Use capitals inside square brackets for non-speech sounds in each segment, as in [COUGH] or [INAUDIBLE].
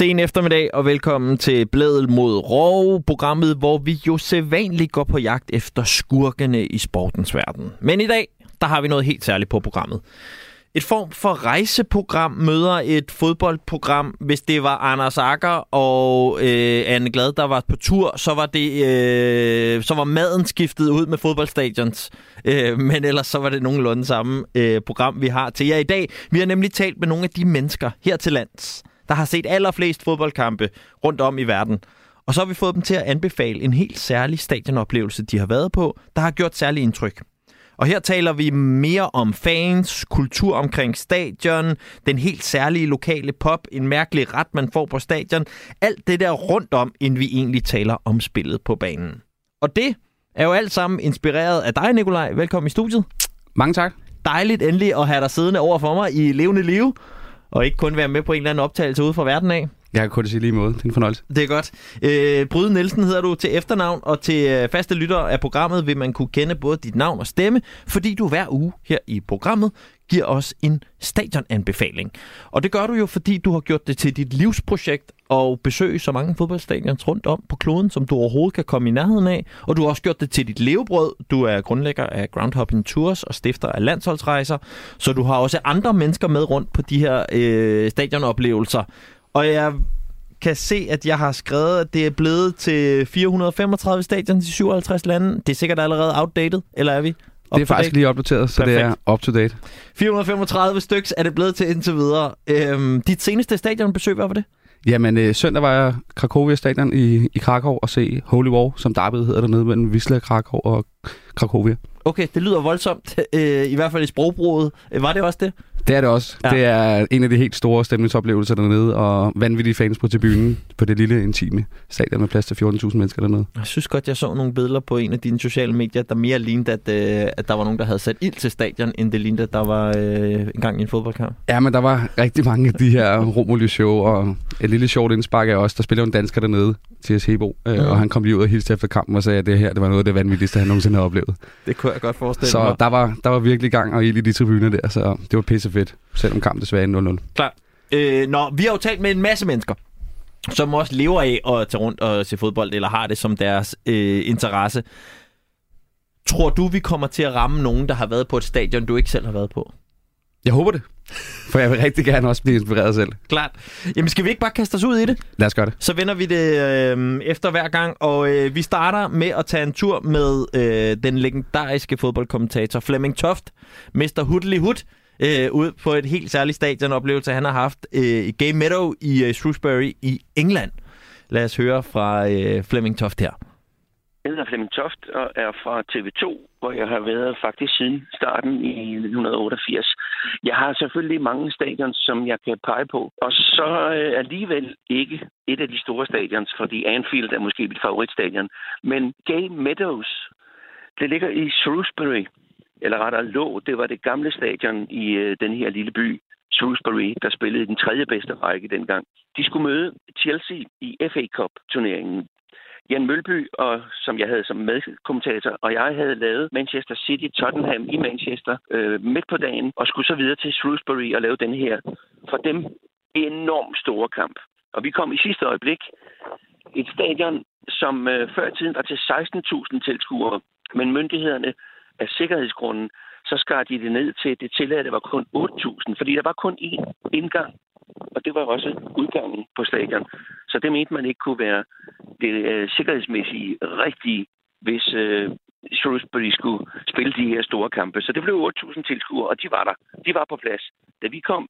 Sen eftermiddag og velkommen til Blædel mod Rov, programmet, hvor vi jo sædvanligt går på jagt efter skurkene i sportens verden. Men i dag, der har vi noget helt særligt på programmet. Et form for rejseprogram møder et fodboldprogram. Hvis det var Anders Akker og øh, Anne Glad, der var på tur, så var det øh, så var maden skiftet ud med fodboldstadions. Øh, men ellers så var det nogenlunde samme øh, program, vi har til jer i dag. Vi har nemlig talt med nogle af de mennesker her til lands, der har set allerflest fodboldkampe rundt om i verden. Og så har vi fået dem til at anbefale en helt særlig stadionoplevelse, de har været på, der har gjort særlig indtryk. Og her taler vi mere om fans, kultur omkring stadion, den helt særlige lokale pop, en mærkelig ret, man får på stadion. Alt det der rundt om, inden vi egentlig taler om spillet på banen. Og det er jo alt sammen inspireret af dig, Nikolaj. Velkommen i studiet. Mange tak. Dejligt endelig at have dig siddende over for mig i levende liv, og ikke kun være med på en eller anden optagelse ude fra verden af. Jeg kan kun sige lige måde. Det er en fornøjelse. Det er godt. Øh, Bryde Nielsen hedder du til efternavn, og til øh, faste lyttere af programmet vil man kunne kende både dit navn og stemme, fordi du hver uge her i programmet giver os en stadionanbefaling. Og det gør du jo, fordi du har gjort det til dit livsprojekt og besøge så mange fodboldstadions rundt om på kloden, som du overhovedet kan komme i nærheden af. Og du har også gjort det til dit levebrød. Du er grundlægger af Groundhopping Tours og stifter af landsholdsrejser. Så du har også andre mennesker med rundt på de her øh, stadionoplevelser. Og jeg kan se, at jeg har skrevet, at det er blevet til 435 stadion i 57 lande. Det er sikkert allerede outdated, eller er vi? Det er faktisk lige opdateret, så Perfekt. det er up to date. 435 styks er det blevet til indtil videre. Øhm, dit seneste stadionbesøg, hvad var det? Jamen, øh, søndag var jeg Krakowia stadion i, i Krakow og se Holy War, som derbyet hedder dernede mellem Wisla, Krakow og Krakowia. Okay, det lyder voldsomt, [LAUGHS] øh, i hvert fald i sprogbruget. Øh, var det også det? Det er det også. Ja. Det er en af de helt store stemningsoplevelser dernede, og vanvittige fans på tribunen på det lille intime stadion med plads til 14.000 mennesker dernede. Jeg synes godt, jeg så nogle billeder på en af dine sociale medier, der mere lignede, at, øh, at der var nogen, der havde sat ild til stadion, end det lignede, at der var øh, en gang i en fodboldkamp. Ja, men der var rigtig mange af de her [LAUGHS] Romulus-show, og et lille sjovt indspark af os. Der spiller en dansker dernede, T.S. Hebo, øh, ja. og han kom lige ud og hilste efter kampen og sagde, at det her det var noget af det vanvittigste, han nogensinde har oplevet. Det kunne jeg godt forestille så mig. Så der var, der var virkelig gang og ild i de tribuner der, så det var pisse fedt, selvom kampen desværre er 0-0. Klar. Øh, nå, vi har jo talt med en masse mennesker, som også lever af at tage rundt og se fodbold, eller har det som deres øh, interesse. Tror du, vi kommer til at ramme nogen, der har været på et stadion, du ikke selv har været på? Jeg håber det. For jeg vil rigtig gerne også blive inspireret selv. Klart. Jamen skal vi ikke bare kaste os ud i det? Lad os gøre det. Så vender vi det øh, efter hver gang, og øh, vi starter med at tage en tur med øh, den legendariske fodboldkommentator Flemming Toft, Mr. Hudley Hood, øh, ud på et helt særligt stadionoplevelse, han har haft øh, i Game Meadow i øh, Shrewsbury i England. Lad os høre fra øh, Flemming Toft her. Jeg hedder Flemming Toft og er fra TV2, hvor jeg har været faktisk siden starten i 1988. Jeg har selvfølgelig mange stadions, som jeg kan pege på. Og så øh, alligevel ikke et af de store stadions, fordi Anfield er måske mit favoritstadion. Men Gay Meadows, det ligger i Shrewsbury, eller rettere lå, det var det gamle stadion i øh, den her lille by, Shrewsbury, der spillede den tredje bedste række dengang. De skulle møde Chelsea i FA Cup-turneringen. Jan Mølby, og, som jeg havde som medkommentator, og jeg havde lavet Manchester City Tottenham i Manchester øh, midt på dagen, og skulle så videre til Shrewsbury og lave den her, for dem, enormt store kamp. Og vi kom i sidste øjeblik et stadion, som øh, før i tiden var til 16.000 tilskuere, men myndighederne af sikkerhedsgrunden, så skar de det ned til, det tilladte var kun 8.000, fordi der var kun én indgang og det var også udgangen på stadion. Så det mente man ikke kunne være det øh, sikkerhedsmæssige rigtige, hvis øh, Shrewsbury skulle spille de her store kampe. Så det blev 8.000 tilskuere, og de var der. De var på plads. Da vi kom,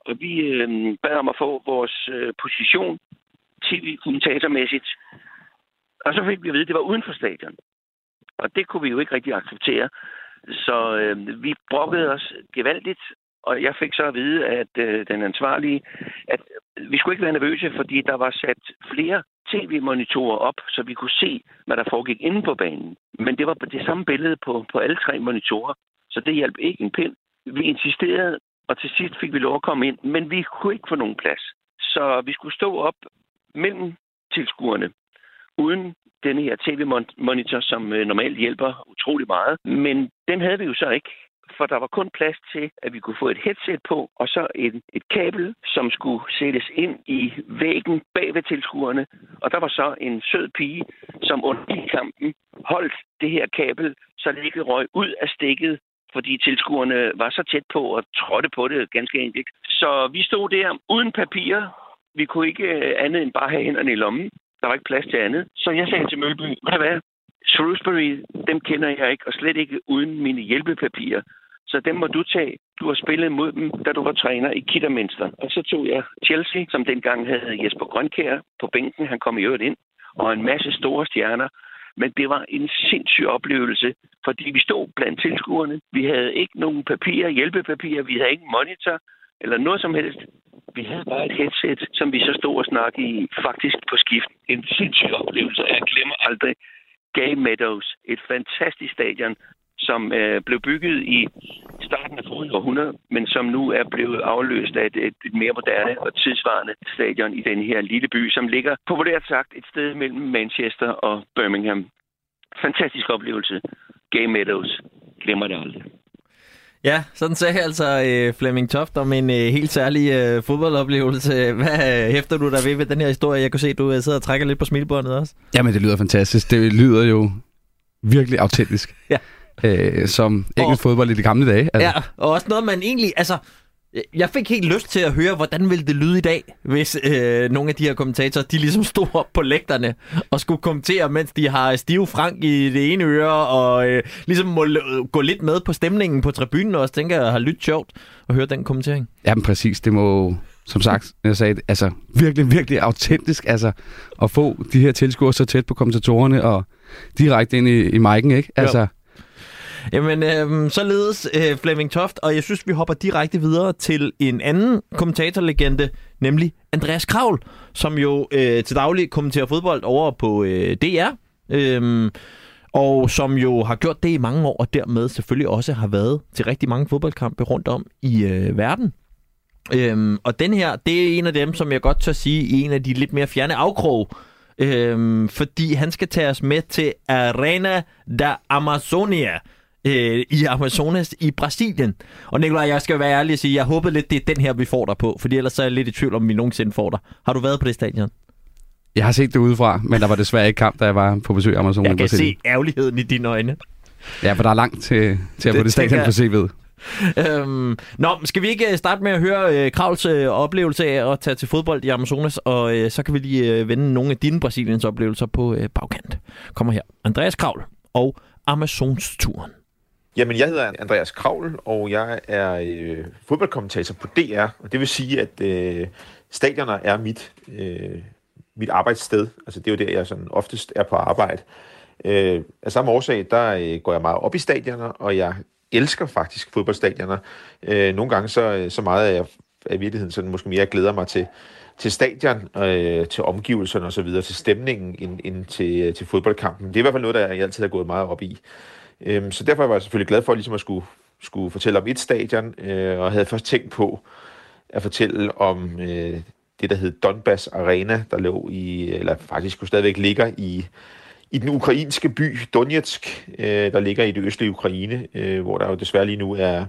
og vi øh, bad om at få vores øh, position tv-kommentatormæssigt, og så fik vi at vide, at det var uden for stadion. Og det kunne vi jo ikke rigtig acceptere. Så øh, vi brokkede os gevaldigt, og jeg fik så at vide, at øh, den ansvarlige, at vi skulle ikke være nervøse, fordi der var sat flere tv-monitorer op, så vi kunne se, hvad der foregik inde på banen. Men det var det samme billede på, på alle tre monitorer, så det hjalp ikke en pind. Vi insisterede, og til sidst fik vi lov at komme ind, men vi kunne ikke få nogen plads. Så vi skulle stå op mellem tilskuerne, uden denne her tv-monitor, som øh, normalt hjælper utrolig meget. Men den havde vi jo så ikke for der var kun plads til, at vi kunne få et headset på, og så et, et kabel, som skulle sættes ind i væggen bag ved tilskuerne. Og der var så en sød pige, som under kampen holdt det her kabel, så det ikke røg ud af stikket fordi tilskuerne var så tæt på og trådte på det ganske enkelt. Så vi stod der uden papir. Vi kunne ikke øh, andet end bare have hænderne i lommen. Der var ikke plads til andet. Så jeg sagde til Mølby, hvad hvad? Shrewsbury, dem kender jeg ikke, og slet ikke uden mine hjælpepapirer. Så dem må du tage. Du har spillet mod dem, da du var træner i Kidderminster. Og så tog jeg Chelsea, som dengang havde Jesper Grønkær på bænken. Han kom i øvrigt ind. Og en masse store stjerner. Men det var en sindssyg oplevelse, fordi vi stod blandt tilskuerne. Vi havde ikke nogen papirer, hjælpepapirer. Vi havde ikke monitor eller noget som helst. Vi havde bare et headset, som vi så stod og snakkede i, faktisk på skift. En sindssyg oplevelse. Jeg glemmer aldrig Gay Meadows, et fantastisk stadion, som øh, blev bygget i starten af forrige århundrede, men som nu er blevet afløst af et, et, et mere moderne og tidsvarende stadion i den her lille by, som ligger populært sagt et sted mellem Manchester og Birmingham. Fantastisk oplevelse. Gay Meadows. Glemmer det aldrig. Ja, sådan sagde altså øh, Flemming Toft om en øh, helt særlig øh, fodboldoplevelse. [LAUGHS] Hvad øh, hæfter du der ved ved den her historie? Jeg kan se, at du øh, sidder og trækker lidt på smilbåndet også. Jamen, det lyder fantastisk. Det lyder jo virkelig autentisk. [LAUGHS] Ja. Øh, som engelsk fodbold i de gamle dage. Altså. Ja, og også noget, man egentlig... Altså, jeg fik helt lyst til at høre, hvordan ville det lyde i dag, hvis øh, nogle af de her kommentatorer, de ligesom stod op på lægterne og skulle kommentere, mens de har Stive Frank i det ene øre, og øh, ligesom må gå lidt med på stemningen på tribunen, og også tænker, at har lyttet sjovt at høre den kommentering. Ja, men præcis. Det må, som sagt, jeg sagde, altså virkelig, virkelig autentisk, altså at få de her tilskuere så tæt på kommentatorerne og direkte ind i, i mic'en, ikke? Altså, jo. Jamen, øh, således øh, Flemming Toft, og jeg synes, vi hopper direkte videre til en anden kommentatorlegende, nemlig Andreas Kravl, som jo øh, til daglig kommenterer fodbold over på øh, DR, øh, og som jo har gjort det i mange år, og dermed selvfølgelig også har været til rigtig mange fodboldkampe rundt om i øh, verden. Øhm, og den her, det er en af dem, som jeg godt tør sige, en af de lidt mere fjerne afkrog, øhm, fordi han skal tage os med til Arena da Amazonia, øh, i Amazonas i Brasilien. Og Nikolaj, jeg skal være ærlig og sige, jeg håbede lidt, det er den her, vi får dig på, fordi ellers er jeg lidt i tvivl, om vi nogensinde får dig. Har du været på det stadion? Jeg har set det udefra, men der var desværre ikke kamp, da jeg var på besøg i Amazonas. Jeg kan se ærligheden i dine øjne. Ja, for der er langt til, til at få det stadion på CV'et. Øhm, nå, skal vi ikke øh, starte med at høre øh, Kravls øh, oplevelse af at tage til fodbold i Amazonas, og øh, så kan vi lige øh, vende nogle af dine Brasiliens oplevelser på øh, bagkant. Kommer her. Andreas Kravl og Amazonsturen. Jamen, jeg hedder Andreas Kravl, og jeg er øh, fodboldkommentator på DR, og det vil sige, at øh, stadioner er mit, øh, mit arbejdssted. Altså, det er jo der, jeg sådan oftest er på arbejde. Øh, af samme årsag, der øh, går jeg meget op i stadioner, og jeg elsker faktisk fodboldstadioner. Øh, nogle gange så, øh, så meget, at jeg i virkeligheden sådan måske mere glæder mig til, til stadion, øh, til omgivelserne osv., til stemningen ind, ind til, øh, til fodboldkampen. Det er i hvert fald noget, der jeg altid har gået meget op i. Øhm, så derfor var jeg selvfølgelig glad for ligesom at skulle, skulle fortælle om et stadion, øh, og havde først tænkt på at fortælle om øh, det, der hed Donbass Arena, der lå i, eller faktisk jo stadigvæk ligger i, i den ukrainske by Donetsk, øh, der ligger i det østlige Ukraine, øh, hvor der jo desværre lige nu er,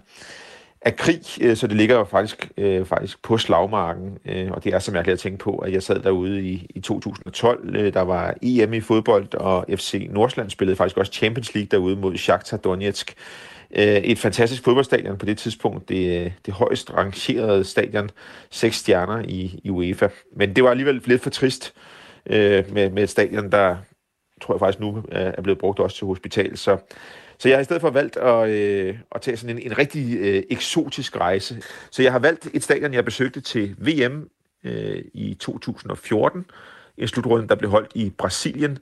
af krig, øh, så det ligger jo faktisk, øh, faktisk på slagmarken, øh, og det er så mærkeligt at tænke på, at jeg sad derude i, i 2012, øh, der var EM i fodbold, og FC Nordsjælland spillede faktisk også Champions League derude mod Shakhtar Donetsk. Øh, et fantastisk fodboldstadion på det tidspunkt, det, øh, det højst rangerede stadion, seks stjerner i, i UEFA. Men det var alligevel lidt for trist øh, med, med et stadion, der tror jeg faktisk nu øh, er blevet brugt også til hospital, så så jeg har i stedet for valgt at, øh, at tage sådan en, en rigtig øh, eksotisk rejse. Så jeg har valgt et stadion, jeg besøgte til VM øh, i 2014. En slutrunde, der blev holdt i Brasilien.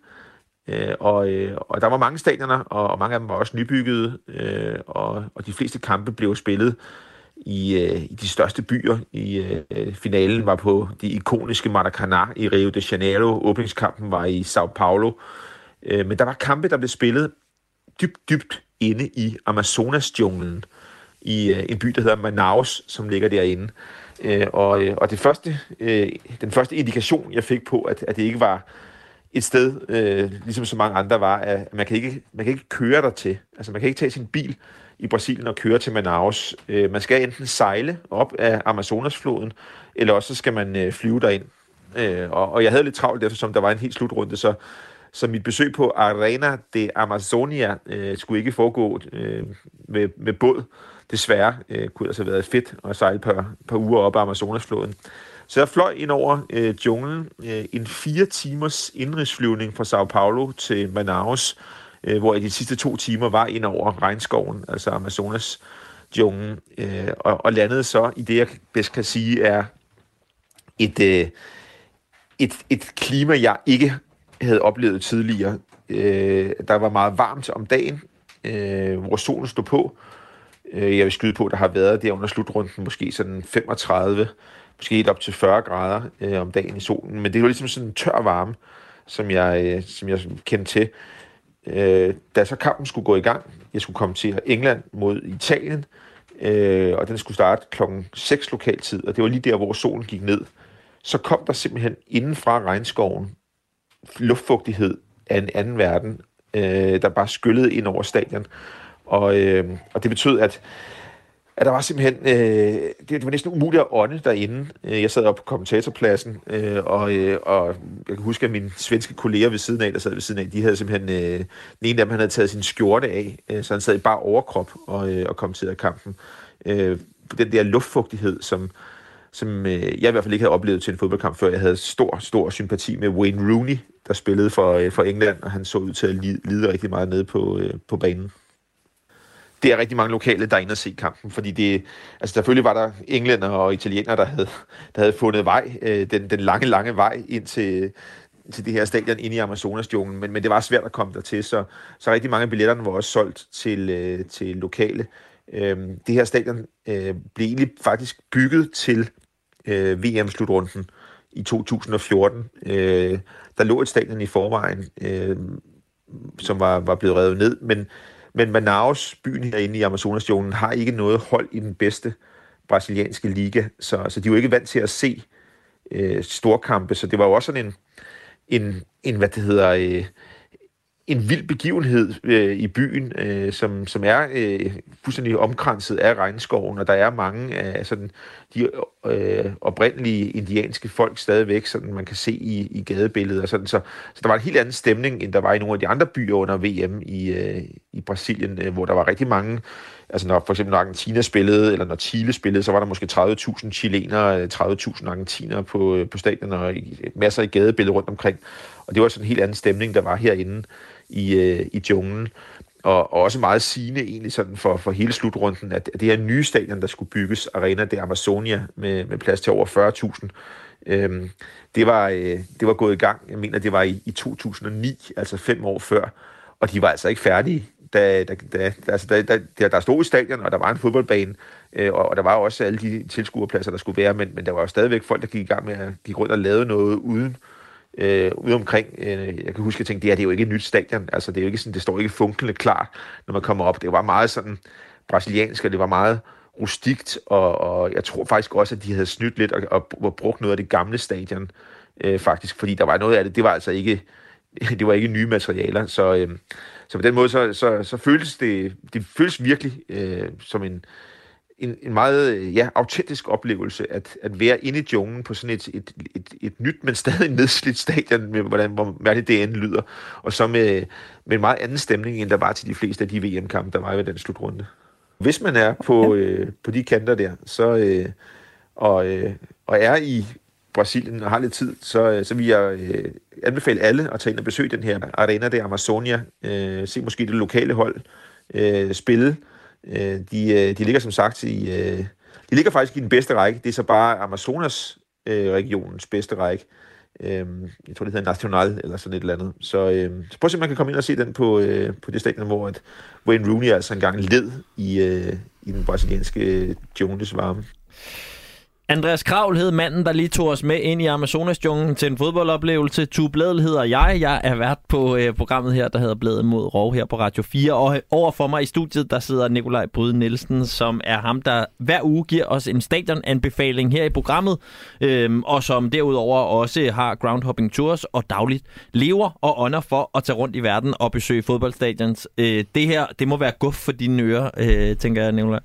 Øh, og, øh, og der var mange stadioner, og, og mange af dem var også nybyggede. Øh, og, og de fleste kampe blev spillet i, øh, i de største byer. I øh, finalen var på de ikoniske Maracanã i Rio de Janeiro. Åbningskampen var i Sao Paulo. Øh, men der var kampe, der blev spillet dybt, dybt inde i Amazonas-junglen, i øh, en by, der hedder Manaus, som ligger derinde. Øh, og, øh, og det første, øh, den første indikation, jeg fik på, at, at det ikke var et sted, øh, ligesom så mange andre var, at man kan, ikke, man kan ikke køre der til. Altså man kan ikke tage sin bil i Brasilien og køre til Manaus. Øh, man skal enten sejle op af Amazonasfloden, eller også skal man øh, flyve derind. Øh, og, og jeg havde lidt travlt, eftersom der var en helt slutrunde, så, så mit besøg på Arena de Amazonia øh, skulle ikke foregå øh, med, med båd. Desværre øh, kunne det altså have været fedt at sejle et par, par uger op ad Amazonasfloden. Så jeg fløj ind over øh, junglen. Øh, en fire timers indrigsflyvning fra Sao Paulo til Manaus, øh, hvor jeg de sidste to timer var ind over regnskoven, altså Amazonas junglen, øh, og, og landede så i det, jeg bedst kan sige er et, øh, et, et klima, jeg ikke havde oplevet tidligere. Øh, der var meget varmt om dagen, øh, hvor solen stod på. Øh, jeg vil skyde på, at der har været der under slutrunden måske sådan 35, måske helt op til 40 grader øh, om dagen i solen. Men det var ligesom sådan en tør varme, som jeg, øh, som jeg kendte til. Øh, da så kampen skulle gå i gang, jeg skulle komme til England mod Italien, øh, og den skulle starte klokken 6 lokaltid, og det var lige der, hvor solen gik ned. Så kom der simpelthen inden fra regnskoven luftfugtighed af en anden verden, øh, der bare skyllede ind over stadion. Og, øh, og det betød, at, at der var simpelthen... Øh, det, det var næsten umuligt at ånde derinde. Øh, jeg sad op på kommentatorpladsen, øh, og, øh, og jeg kan huske, at mine svenske kolleger ved siden af, der sad ved siden af, de havde simpelthen... Øh, den ene af dem, han havde taget sin skjorte af, øh, så han sad i bare overkrop og, øh, og kommenterede kampen. Øh, den der luftfugtighed, som, som øh, jeg i hvert fald ikke havde oplevet til en fodboldkamp før. Jeg havde stor, stor sympati med Wayne Rooney, der spillede for, øh, for England, og han så ud til at lide, lide rigtig meget nede på, øh, på banen. Det er rigtig mange lokale, der er inde og se kampen, fordi det, altså selvfølgelig var der englænder og italienere, der havde, der havde fundet vej, øh, den, den lange, lange vej ind til, til det her stadion inde i Amazonas-junglen, men, men det var svært at komme der til, så, så rigtig mange af billetterne var også solgt til, øh, til lokale. Øh, det her stadion øh, blev egentlig faktisk bygget til øh, VM-slutrunden i 2014. Øh, der lå et stadion i forvejen, øh, som var, var blevet revet ned, men, men Manaus, byen herinde i amazonas har ikke noget hold i den bedste brasilianske liga, så, så de er jo ikke vant til at se øh, storkampe, så det var jo også sådan en, en, en hvad det hedder, øh, en vild begivenhed øh, i byen, øh, som, som er øh, fuldstændig omkranset af regnskoven, og der er mange af sådan, de øh, oprindelige indianske folk stadigvæk, sådan man kan se i, i gadebilledet. Og sådan, så, så der var en helt anden stemning, end der var i nogle af de andre byer under VM i, øh, i Brasilien, øh, hvor der var rigtig mange, altså når for eksempel når Argentina spillede, eller når Chile spillede, så var der måske 30.000 chilenere, øh, 30.000 argentinere på, øh, på stadion, og masser af gadebilleder rundt omkring. Og det var sådan en helt anden stemning, der var herinde i, øh, i junglen. Og, og også meget sigende egentlig sådan for, for hele slutrunden, at, det her nye stadion, der skulle bygges, Arena de Amazonia, med, med plads til over 40.000, øhm, det, var, øh, det var gået i gang, jeg mener, det var i, i 2009, altså fem år før, og de var altså ikke færdige, da, da, da, altså, da, da, der, der stod i stadion, og der var en fodboldbane, øh, og, og der var også alle de tilskuerpladser, der skulle være, men, men der var jo stadigvæk folk, der gik i gang med at gik rundt og lavede noget uden øh, ude omkring. Øh, jeg kan huske, at jeg tænkte, det her det er jo ikke et nyt stadion. Altså, det, er jo ikke sådan, det står ikke funklende klar, når man kommer op. Det var meget sådan brasiliansk, og det var meget rustikt, og, og jeg tror faktisk også, at de havde snydt lidt og, og, og brugt noget af det gamle stadion, øh, faktisk, fordi der var noget af det, det var altså ikke, [LAUGHS] det var ikke nye materialer, så, øh, så på den måde, så, så, så føles det, det føles virkelig øh, som en, en, en meget ja, autentisk oplevelse at, at være inde i junglen på sådan et, et, et, et nyt, men stadig nedslidt stadion, med hvordan, hvor mærkeligt det end lyder, og så med, med en meget anden stemning, end der var til de fleste af de VM-kampe, der var ved den slutrunde. Hvis man er på, øh, på de kanter der, så, øh, og, øh, og er i Brasilien og har lidt tid, så, øh, så vil jeg øh, anbefale alle at tage ind og besøge den her Arena de Amazonia. Øh, se måske det lokale hold øh, spille. Øh, de, øh, de ligger som sagt i... Øh, de ligger faktisk i den bedste række. Det er så bare Amazonas øh, regionens bedste række. Øh, jeg tror, det hedder National eller sådan et eller andet. Så, øh, så prøv at se, om man kan komme ind og se den på, øh, på det stadion, hvor at Wayne Rooney altså engang led i, øh, i den brasilianske øh, Jones varme. Andreas Kravl hed manden, der lige tog os med ind i Amazonas-junglen til en fodboldoplevelse. Tu Blædel hedder jeg. Jeg er vært på øh, programmet her, der hedder Blædet mod Rov her på Radio 4. Og øh, over for mig i studiet, der sidder Nikolaj Bryde Nielsen, som er ham, der hver uge giver os en stadionanbefaling her i programmet. Øhm, og som derudover også har groundhopping tours og dagligt lever og ånder for at tage rundt i verden og besøge fodboldstadions. Øh, det her, det må være guf for dine ører, øh, tænker jeg, Nikolaj.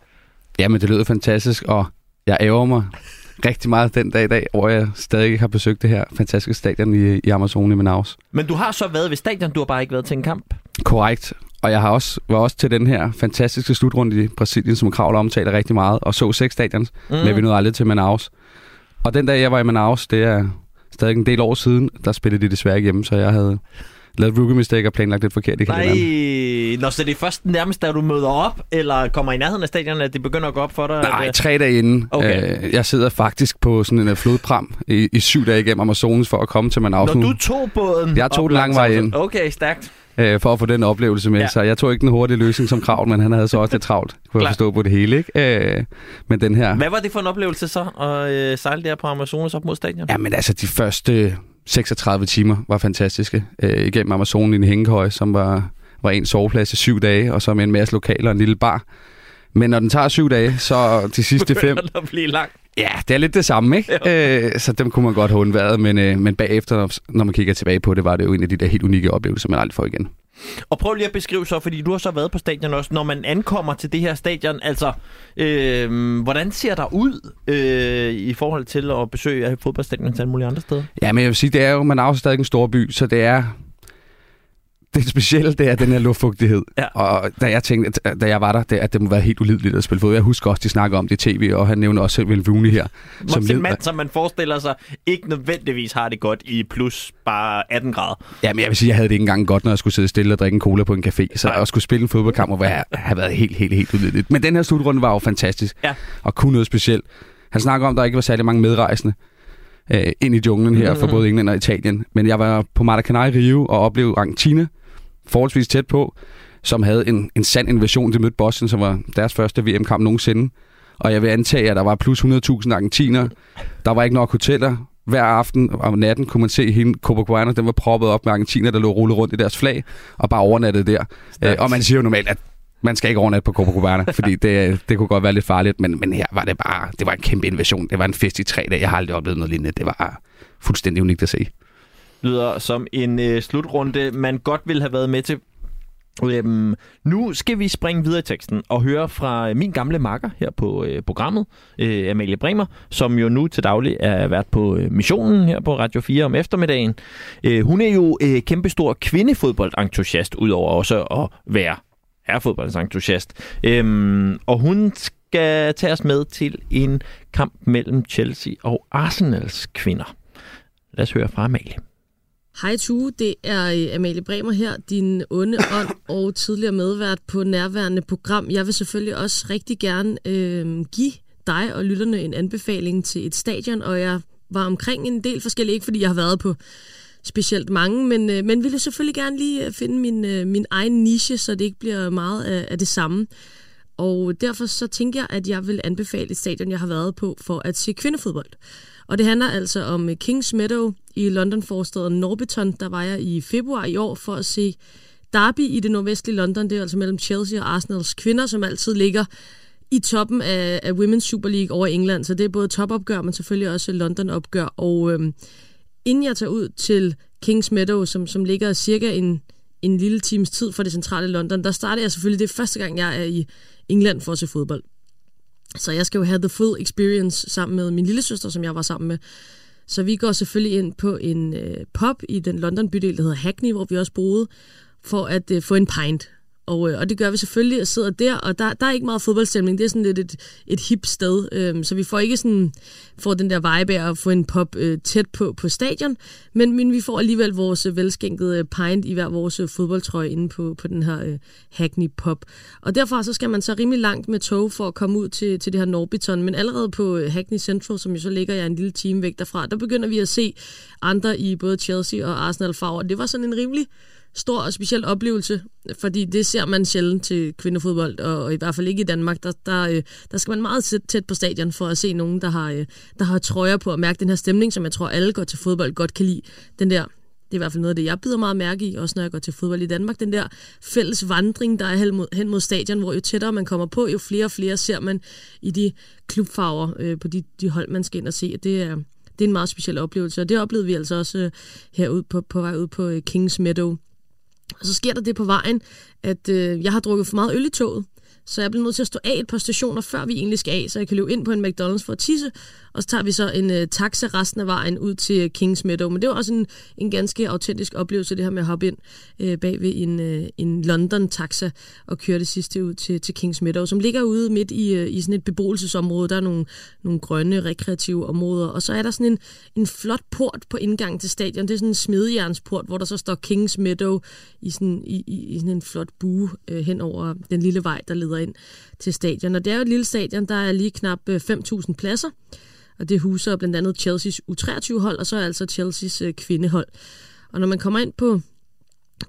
Jamen, det lyder fantastisk, og jeg ærger mig rigtig meget den dag i dag, hvor jeg stadig ikke har besøgt det her fantastiske stadion i, i Amazon i Manaus. Men du har så været ved stadion, du har bare ikke været til en kamp? Korrekt. Og jeg har også, var også til den her fantastiske slutrunde i Brasilien, som Kravler omtaler rigtig meget, og så seks stadions, mm. men vi nåede aldrig til Manaus. Og den dag, jeg var i Manaus, det er stadig en del år siden, der spillede de desværre ikke hjemme, så jeg havde lavet rookie mistake og planlagt lidt forkert i kalenderen. Nej, Nå, så det er først nærmest, da du møder op, eller kommer i nærheden af stadion, at det begynder at gå op for dig? Nej, tre dage inden. Okay. Øh, jeg sidder faktisk på sådan en øh, flodpram i, i syv dage igennem Amazonas for at komme til Manaus Når du tog båden? Jeg tog den lang vej ind. Okay, stærkt øh, for at få den oplevelse med. Ja. Så jeg tog ikke den hurtige løsning som kravl, men han havde så også det travlt, kunne jeg forstå på det hele. Ikke? Øh, men den her... Hvad var det for en oplevelse så, at øh, sejle der på Amazonas op mod stadion? Jamen altså, de første 36 timer var fantastiske. Øh, igennem Amazonen i en hængekøj, som var, var en soveplads i syv dage, og så med en masse lokaler og en lille bar. Men når den tager syv dage, så de sidste fem... Det blive langt. Ja, det er lidt det samme, ikke? Øh, så dem kunne man godt have undværet, men, øh, men bagefter, når man kigger tilbage på det, var det jo en af de der helt unikke oplevelser, man aldrig får igen. Og prøv lige at beskrive så, fordi du har så været på stadion også, når man ankommer til det her stadion, altså, øh, hvordan ser der ud øh, i forhold til at besøge fodboldstadion til alle mulige andre steder? Ja, men jeg vil sige, det er jo, man er også stadig en stor by, så det er det specielle, det er den her luftfugtighed. Ja. Og da jeg tænkte, da jeg var der, det, at det må være helt ulideligt at spille fodbold. Jeg husker også, de snakker om det i tv, og han nævner også selv Rooney her. Som en mand, som man forestiller sig, ikke nødvendigvis har det godt i plus bare 18 grader. Ja, men jeg vil sige, jeg havde det ikke engang godt, når jeg skulle sidde stille og drikke en cola på en café. Så jeg skulle spille en fodboldkamp, hvor jeg har været helt, helt, helt ulideligt. Men den her slutrunde var jo fantastisk, ja. og kunne noget specielt. Han snakker om, at der ikke var særlig mange medrejsende øh, ind i junglen her mm-hmm. for både England og Italien. Men jeg var på Maracanã i Rio og oplevede Argentina, forholdsvis tæt på, som havde en, en sand invasion til mødte Boston, som var deres første VM-kamp nogensinde. Og jeg vil antage, at der var plus 100.000 argentiner. Der var ikke nok hoteller. Hver aften om natten kunne man se hende, Copacabana, den var proppet op med argentiner, der lå rullet rundt i deres flag, og bare overnattede der. Æ, og man siger jo normalt, at man skal ikke overnatte på Copacabana, [LAUGHS] fordi det, det kunne godt være lidt farligt, men, men her var det bare, det var en kæmpe invasion. Det var en fest i tre dage. Jeg har aldrig oplevet noget lignende. Det var fuldstændig unikt at se lyder som en øh, slutrunde, man godt vil have været med til. Øhm, nu skal vi springe videre i teksten og høre fra øh, min gamle makker her på øh, programmet, øh, Amalie Bremer, som jo nu til daglig er vært på øh, missionen her på Radio 4 om eftermiddagen. Øh, hun er jo øh, kæmpestor kvindefodboldentusiast, udover også at være herrefodboldentusiast. Øhm, og hun skal tage os med til en kamp mellem Chelsea og Arsenals kvinder. Lad os høre fra Amalie. Hej Tue, det er øh, Amalie Bremer her, din onde ånd [COUGHS] og tidligere medvært på nærværende program. Jeg vil selvfølgelig også rigtig gerne øh, give dig og lytterne en anbefaling til et stadion, og jeg var omkring en del forskellige, ikke fordi jeg har været på specielt mange, men, øh, men ville selvfølgelig gerne lige øh, finde min, øh, min egen niche, så det ikke bliver meget af, af det samme. Og derfor så tænker jeg, at jeg vil anbefale et stadion, jeg har været på for at se kvindefodbold. Og det handler altså om øh, Kings Meadow i London forstaden Norbiton. Der var jeg i februar i år for at se Derby i det nordvestlige London. Det er altså mellem Chelsea og Arsenals kvinder, som altid ligger i toppen af, af Women's Super League over England. Så det er både topopgør, men selvfølgelig også London-opgør. Og øhm, inden jeg tager ud til Kings Meadow, som, som ligger cirka en, en lille times tid fra det centrale London, der starter jeg selvfølgelig, det er første gang, jeg er i England for at se fodbold. Så jeg skal jo have the full experience sammen med min lille søster, som jeg var sammen med. Så vi går selvfølgelig ind på en øh, pub i den London bydel, der hedder Hackney, hvor vi også boede, for at øh, få en pint. Og, øh, og det gør vi selvfølgelig, og sidder der, og der, der er ikke meget fodboldstemning. Det er sådan lidt et, et hip sted, øh, så vi får ikke sådan, får den der vibe af at få en pop øh, tæt på på stadion, men, men vi får alligevel vores øh, velskænkede øh, pint i hver vores øh, fodboldtrøje inde på, på den her øh, Hackney pop. Og derfor så skal man så rimelig langt med tog for at komme ud til, til det her Norbiton, men allerede på øh, Hackney Central, som jo så ligger jeg en lille time væk derfra, der begynder vi at se andre i både Chelsea og Arsenal farver. Det var sådan en rimelig stor og speciel oplevelse, fordi det ser man sjældent til kvindefodbold, og, og i hvert fald ikke i Danmark. Der, der, øh, der skal man meget tæt på stadion for at se nogen, der har, øh, der har trøjer på og mærke den her stemning, som jeg tror alle går til fodbold godt kan lide. Den der det er i hvert fald noget af det, jeg bider meget mærke i, også når jeg går til fodbold i Danmark. Den der fælles vandring, der er hen mod, hen mod stadion, hvor jo tættere man kommer på, jo flere og flere ser man i de klubfarver øh, på de, de hold, man skal ind og se. Det er, det er en meget speciel oplevelse, og det oplevede vi altså også øh, herude på, på vej ud på øh, Kings Meadow. Og så sker der det på vejen, at øh, jeg har drukket for meget øl i toget, så jeg bliver nødt til at stå af et par stationer, før vi egentlig skal af, så jeg kan løbe ind på en McDonald's for at tisse, og så tager vi så en øh, taxa resten af vejen ud til øh, Kings Meadow. Men det var også en, en ganske autentisk oplevelse, det her med at hoppe ind øh, bag ved en, øh, en London-taxa og køre det sidste ud til, til Kings Meadow, som ligger ude midt i, øh, i sådan et beboelsesområde. Der er nogle, nogle grønne, rekreative områder, og så er der sådan en, en flot port på indgang til stadion. Det er sådan en smedjernsport, hvor der så står Kings Meadow i sådan, i, i, i sådan en flot bue øh, hen over den lille vej, der leder ind til stadion. Og det er jo et lille stadion, der er lige knap øh, 5.000 pladser, og det huser blandt andet Chelsea's U23-hold, og så er altså Chelsea's øh, kvindehold. Og når man kommer ind på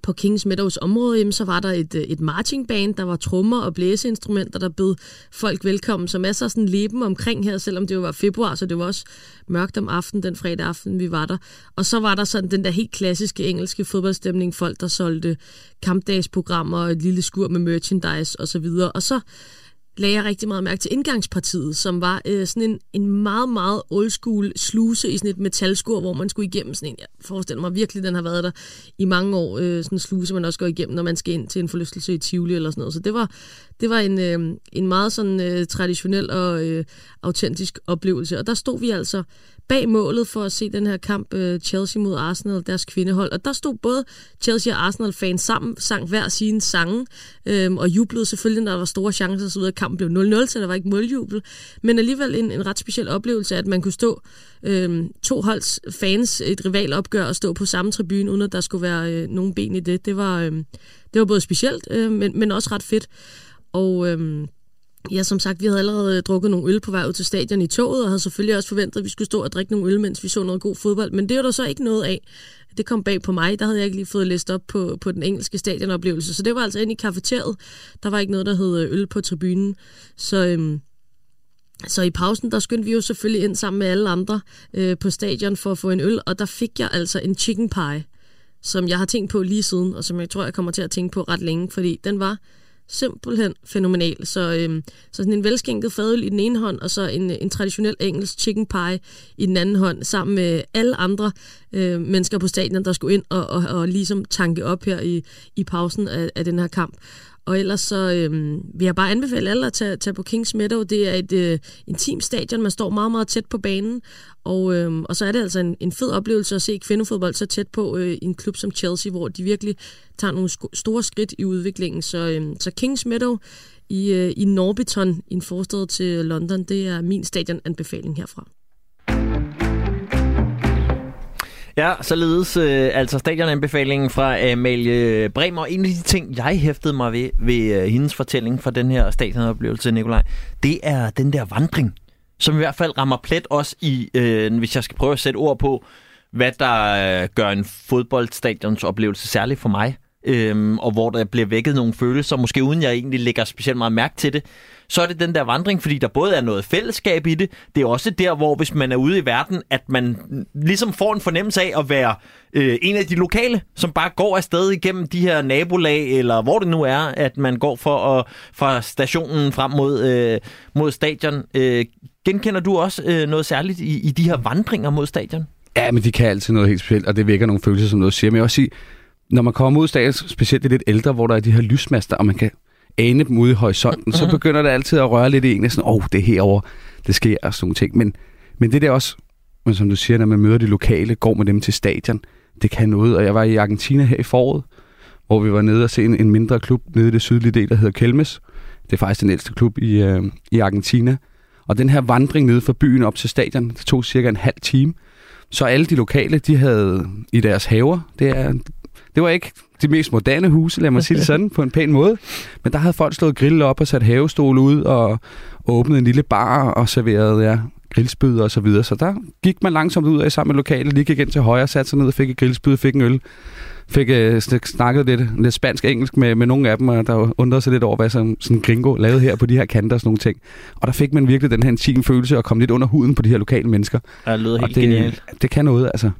på Kings Meadows område, jamen, så var der et, øh, et marching band, der var trommer og blæseinstrumenter, der bød folk velkommen. Så masser af sådan leben omkring her, selvom det jo var februar, så det var også mørkt om aftenen, den fredag aften, vi var der. Og så var der sådan den der helt klassiske engelske fodboldstemning, folk der solgte kampdagsprogrammer et lille skur med merchandise osv. Og så lagde jeg rigtig meget mærke til indgangspartiet, som var øh, sådan en, en meget, meget old school sluse i sådan et metalskur, hvor man skulle igennem sådan en, jeg forestiller mig virkelig, den har været der i mange år, øh, sådan en sluse, man også går igennem, når man skal ind til en forlystelse i Tivoli eller sådan noget. Så det var, det var en, øh, en meget sådan øh, traditionel og øh, autentisk oplevelse. Og der stod vi altså bag målet for at se den her kamp øh, Chelsea mod Arsenal, deres kvindehold. Og der stod både Chelsea og Arsenal-fans sammen, sang hver sine sange, øh, og jublede selvfølgelig, når der var store chancer, så videre. Kampen blev 0-0, så der var ikke måljubel. Men alligevel en, en ret speciel oplevelse, at man kunne stå øh, to holds fans, et rivalopgør, og stå på samme tribune, uden at der skulle være øh, nogen ben i det. Det var, øh, det var både specielt, øh, men, men også ret fedt. Og... øhm, Ja, som sagt, vi havde allerede øh, drukket nogle øl på vej ud til stadion i toget, og havde selvfølgelig også forventet, at vi skulle stå og drikke nogle øl, mens vi så noget god fodbold. Men det var der så ikke noget af. Det kom bag på mig. Der havde jeg ikke lige fået læst op på, på den engelske stadionoplevelse. Så det var altså ind i kafeteriet. Der var ikke noget, der hed øh, øl på tribunen. Så, øhm, så i pausen, der skyndte vi jo selvfølgelig ind sammen med alle andre øh, på stadion for at få en øl, og der fik jeg altså en chicken pie, som jeg har tænkt på lige siden, og som jeg tror, jeg kommer til at tænke på ret længe, fordi den var simpelthen fænomenal. Så, øhm, så sådan en velskænket fadøl i den ene hånd, og så en, en traditionel engelsk chicken pie i den anden hånd, sammen med alle andre øh, mennesker på stadion, der skulle ind og, og, og ligesom tanke op her i, i pausen af, af den her kamp. Og ellers så øh, vil jeg bare anbefale alle at tage, tage på Kings Meadow. Det er et øh, intimt stadion, man står meget, meget tæt på banen. Og, øh, og så er det altså en, en fed oplevelse at se kvindefodbold så tæt på øh, en klub som Chelsea, hvor de virkelig tager nogle store skridt i udviklingen. Så, øh, så Kings Meadow i, øh, i Norbiton, i en forstad til London, det er min stadionanbefaling herfra. Ja, således øh, altså stadionanbefalingen fra øh, Amalie Bremer. En af de ting, jeg hæftede mig ved, ved øh, hendes fortælling fra den her stadionoplevelse, Nikolaj, det er den der vandring, som i hvert fald rammer plet også i, øh, hvis jeg skal prøve at sætte ord på, hvad der øh, gør en fodboldstadions oplevelse særlig for mig, øh, og hvor der bliver vækket nogle følelser, måske uden jeg egentlig lægger specielt meget mærke til det så er det den der vandring, fordi der både er noget fællesskab i det, det er også der, hvor hvis man er ude i verden, at man ligesom får en fornemmelse af at være øh, en af de lokale, som bare går afsted igennem de her nabolag, eller hvor det nu er, at man går for at, fra stationen frem mod, øh, mod stadion. Øh, genkender du også øh, noget særligt i, i de her vandringer mod stadion? Ja, men de kan altid noget helt specielt, og det vækker nogle følelser, som noget siger. Men jeg vil også sige, når man kommer ud af stadion, specielt det lidt ældre, hvor der er de her lysmaster, og man kan ane dem ude i horisonten, så begynder det altid at røre lidt i en, sådan, åh, oh, det er herovre, det sker og sådan nogle ting. Men, men det der også, men som du siger, når man møder de lokale, går med dem til stadion, det kan noget. Og jeg var i Argentina her i foråret, hvor vi var nede og se en, en mindre klub nede i det sydlige del, der hedder Kelmes. Det er faktisk den ældste klub i, øh, i Argentina. Og den her vandring nede fra byen op til stadion, det tog cirka en halv time. Så alle de lokale, de havde i deres haver, det er det var ikke de mest moderne huse, lad mig sige det sådan, på en pæn måde. Men der havde folk slået grill op og sat havestol ud og åbnet en lille bar og serveret ja, grillspyd og så videre. Så der gik man langsomt ud af sammen med lokale, lige gik ind til højre, satte sig ned og fik et grillspyd fik en øl. fik øh, snakket lidt, lidt spansk-engelsk med, med nogle af dem, og der undrede sig lidt over, hvad sådan, sådan gringo lavede her på de her kanter og sådan nogle ting. Og der fik man virkelig den her intime følelse og kom lidt under huden på de her lokale mennesker. Ja, det lyder helt det, genialt. Det kan noget, altså.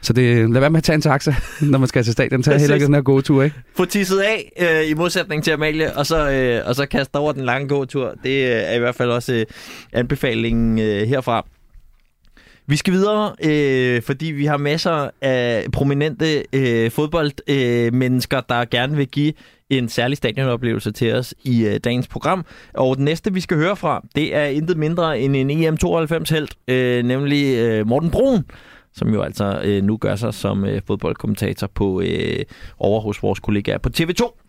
Så det, lad være med at tage en taxa, [LAUGHS] når man skal til stadion. Tag heller ikke den her gåtur, ikke? Få tisset af, øh, i modsætning til Amalie, og så, øh, og så kaste over den lange gåtur. Det øh, er i hvert fald også øh, anbefalingen øh, herfra. Vi skal videre, øh, fordi vi har masser af prominente øh, fodboldmennesker, øh, der gerne vil give en særlig stadionoplevelse til os i øh, dagens program. Og den næste, vi skal høre fra, det er intet mindre end en EM92-helt, øh, nemlig øh, Morten Brun, som jo altså øh, nu gør sig som øh, fodboldkommentator på øh, over hos vores kollegaer på TV2.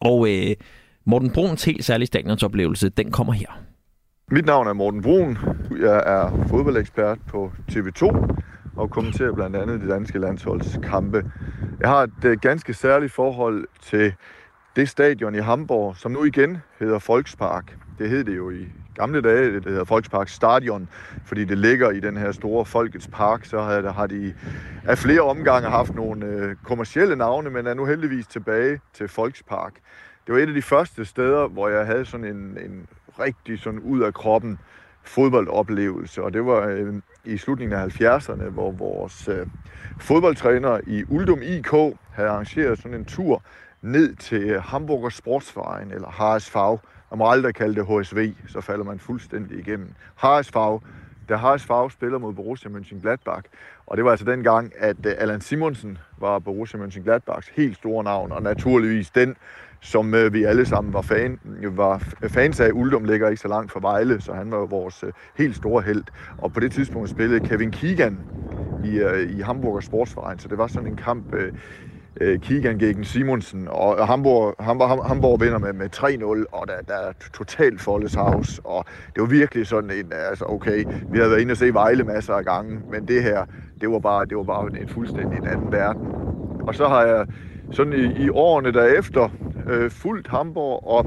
Og øh, Morten Bruns helt særlige stadionsoplevelse, den kommer her. Mit navn er Morten Brun. Jeg er fodboldekspert på TV2 og kommenterer blandt andet de danske landsholdskampe. Jeg har et øh, ganske særligt forhold til det stadion i Hamburg, som nu igen hedder Volkspark. Det hed det jo i gamle dage, det hedder Volkspark Stadion, fordi det ligger i den her store Folkets Park, så har, har de af flere omgange haft nogle uh, kommercielle navne, men er nu heldigvis tilbage til Volkspark. Det var et af de første steder, hvor jeg havde sådan en, en rigtig sådan ud af kroppen fodboldoplevelse, og det var øh, i slutningen af 70'erne, hvor vores øh, fodboldtræner i Uldum IK havde arrangeret sådan en tur ned til Hamburger Sportsverein, eller HSV. Man må aldrig kalde det HSV, så falder man fuldstændig igennem. HSV, da HSV spiller mod Borussia Mönchengladbach, og det var altså dengang, at øh, Allan Simonsen var Borussia Mönchengladbachs helt store navn, og naturligvis den som øh, vi alle sammen var, fan, var fans af. Uldum ligger ikke så langt fra Vejle, så han var jo vores øh, helt store held. Og på det tidspunkt spillede Kevin Keegan i, øh, i Hamburger Sportsverein, så det var sådan en kamp, øh, øh, Keegan gegen Simonsen, og Hamburg, Hamburg, Hamburg vinder med, med 3-0, og der, der er totalt foldes house, og det var virkelig sådan en, øh, altså okay, vi havde været inde og se Vejle masser af gange, men det her, det var bare, det var bare en fuldstændig en anden verden. Og så har jeg sådan i, i årene derefter øh, fulgt Hamburg og